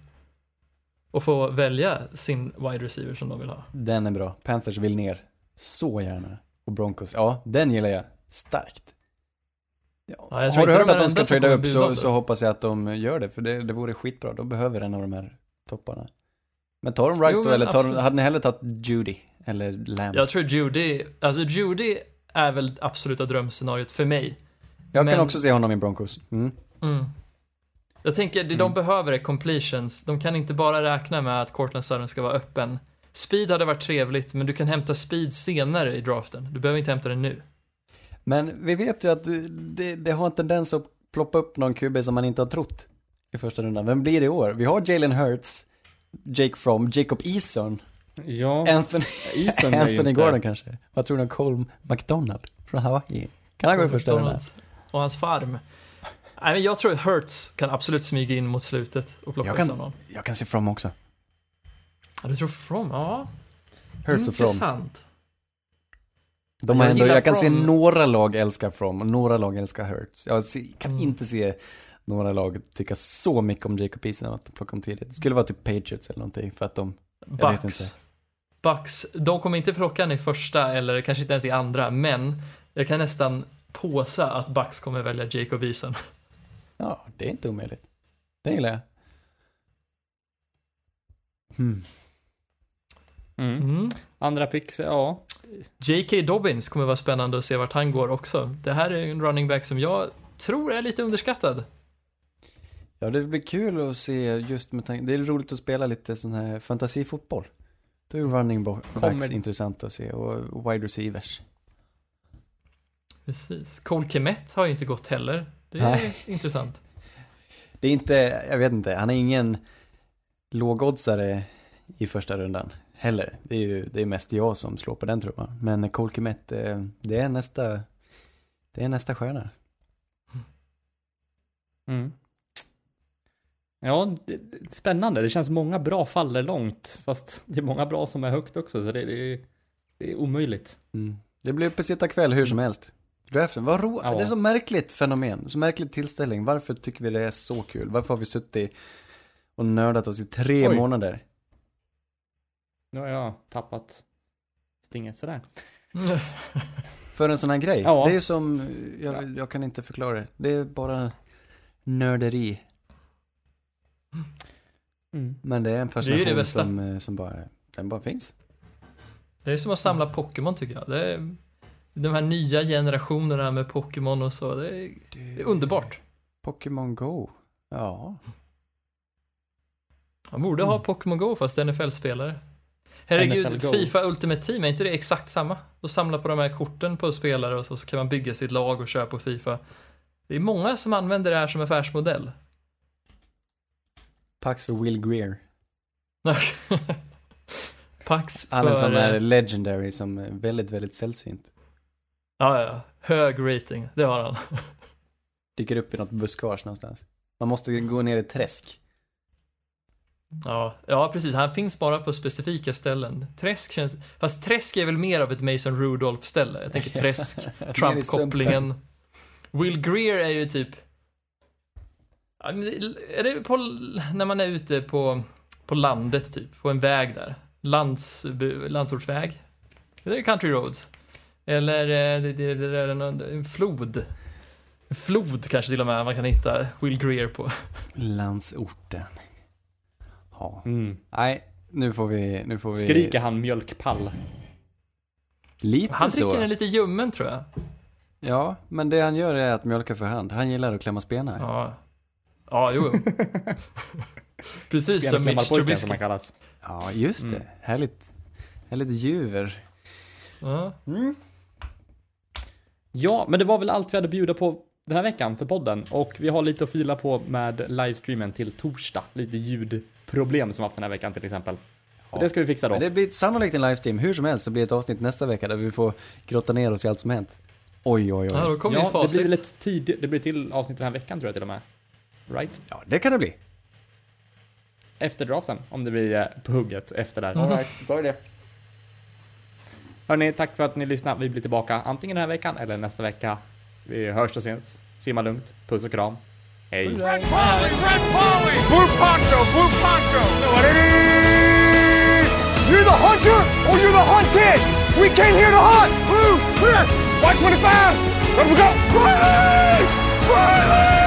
Och få välja sin wide receiver som de vill ha. Den är bra. Panthers vill ner så gärna. Och Broncos, ja, den gillar jag starkt. Ja, har du hört att de ska trada upp så, så hoppas jag att de gör det, för det, det vore skitbra. De behöver en av de här topparna. Men tar de Rice Jo, då, eller tar de, hade ni hellre tagit Judy? Eller Lamb? Jag tror Judy, alltså Judy är väl absoluta drömscenariot för mig. jag men- kan också se honom i Broncos. Mm. Mm. Jag tänker, det de behöver är completions. De kan inte bara räkna med att Cortland Sutton ska vara öppen. Speed hade varit trevligt, men du kan hämta speed senare i draften. Du behöver inte hämta den nu. Men vi vet ju att det, det, det har en tendens att ploppa upp någon QB som man inte har trott i första rundan. Vem blir det i år? Vi har Jalen Hurts, Jake Fromm, Jacob Eason, Ja, Anthony, Eason Anthony inte... Gordon kanske. Vad tror du om Cole McDonald från Hawaii? Kan han gå i första rundan? Och hans farm. Nej, men jag tror att Hurts kan absolut smyga in mot slutet och plocka Jag kan, någon. jag kan se Fromm också. Ja, du tror From? Ja, Hurts och Fromm. intressant. De har Jag ändå, jag kan se Fromm. några lag älska From och några lag älskar Hurts. Jag se, kan Mm. inte se några lag tycka så mycket om Jacob Eason att de plockar om tidigt. Det skulle vara typ Patriots eller någonting för att de, Jag vet Bucks. inte. Bucks, de kommer inte plocka den i första eller kanske inte ens i andra, men jag kan nästan påsa att Bucks kommer välja Jacob Eason. ja, det är inte omöjligt. Det gillar jag. Hmm. Mm. Mm. Andra picks, ja. J.K. Dobbins kommer vara spännande att se vart han går också. Det här är en running back som jag tror är lite underskattad. Ja, det blir kul att se just med tanke, det är roligt att spela lite sån här fantasifotboll. Då är running backs Kommer- intressant att se och wide receivers. Precis. Cole Kemet har ju inte gått heller. Det är Nej. intressant. Det är inte, jag vet inte, han är ingen lågoddsare i första rundan heller. Det är ju det är mest jag som slår på den tror jag. Men Cole Kmet, eh, det är nästa, det är nästa stjärna. Mm. Ja, det, det, spännande. Det känns många bra faller långt. Fast det är många bra som är högt också, så det, det, det är omöjligt. Mm. Det blir uppesittarkväll hur som helst. Draften, vad ro- Ja. det är så märkligt fenomen, så märklig tillställning. Varför tycker vi det är så kul? Varför har vi suttit och nördat oss i tre Oj. månader? Nu har jag tappat stinget sådär. För en sån här grej. Ja. Det är som, jag, jag kan inte förklara det. Det är bara nörderi. Mm. Men det är en Det är det fascination bästa. som, eh, som bara, den bara finns. Det är som att samla Pokémon tycker jag. Det är, de här nya generationerna med Pokémon och så. Det är, det är underbart. Pokémon Go. Ja. Man borde ha Pokémon Go fast NFL-spelare. Herregud, NFL. Fifa Ultimate Team, är inte det exakt samma? Att samla på de här korten på spelare och så, så kan man bygga sitt lag och köra på Fifa. Det är många som använder det här som affärsmodell. Pax för Will Greer. Pax för... Han är sån där eh, legendary som är väldigt, väldigt sällsynt. Ja, ja, ja. Hög rating, det har han. Dyker upp i något buskage någonstans. Man måste gå ner i träsk. Ja, ja, precis. Han finns bara på specifika ställen. Träsk känns... Fast Träsk är väl mer av ett Mason Rudolph-ställe. Jag tänker Träsk, Trump-kopplingen. Will Greer är ju typ... Är det på, när man är ute på, på landet typ, på en väg där? Lands, landsortsväg? Det är country roads. Eller eh, det, det, det är en, en flod. En flod kanske till och med man kan hitta Will Greer på. Landsorten. Ja. Mm. Nej, nu får vi, nu får vi... Skriker han mjölkpall? Lite Han så. dricker den lite ljummen tror jag. Ja, men det han gör är att mjölka för hand. Han gillar att klämma spenar. Ja, ja jo. Precis som Mitch Spelklämmarpojken som Trubisky. han kallas. Ja, just det. Mm. Härligt. Härligt djur. Ja. Ja, men det var väl allt vi hade att bjuda på den här veckan för podden. Och vi har lite att fila på med livestreamen till torsdag. Lite ljudproblem som vi haft den här veckan till exempel. Och det ska vi fixa då. Men det blir sannolikt en livestream. Hur som helst så blir det ett avsnitt nästa vecka där vi får grotta ner oss i allt som hänt. Oj, oj, oj. ja, då kommer Ja, det blir väl ett tid, det blir till avsnitt den här veckan tror jag till och med. Right? Ja, det kan det bli. Efter draften, om det blir eh, på hugget efter där. Mm. då är det. Hörni, tack för att ni lyssnade. Vi blir tillbaka antingen den här veckan eller nästa vecka. Vi hörs och ses. Simma lugnt. Puss och kram. Hej. Red Polly, Red Polly! Blue Poncho, Blue Poncho! You're the hunter or you're the hunted! We came here to hunt! Blue, clear! White 25! Let we go!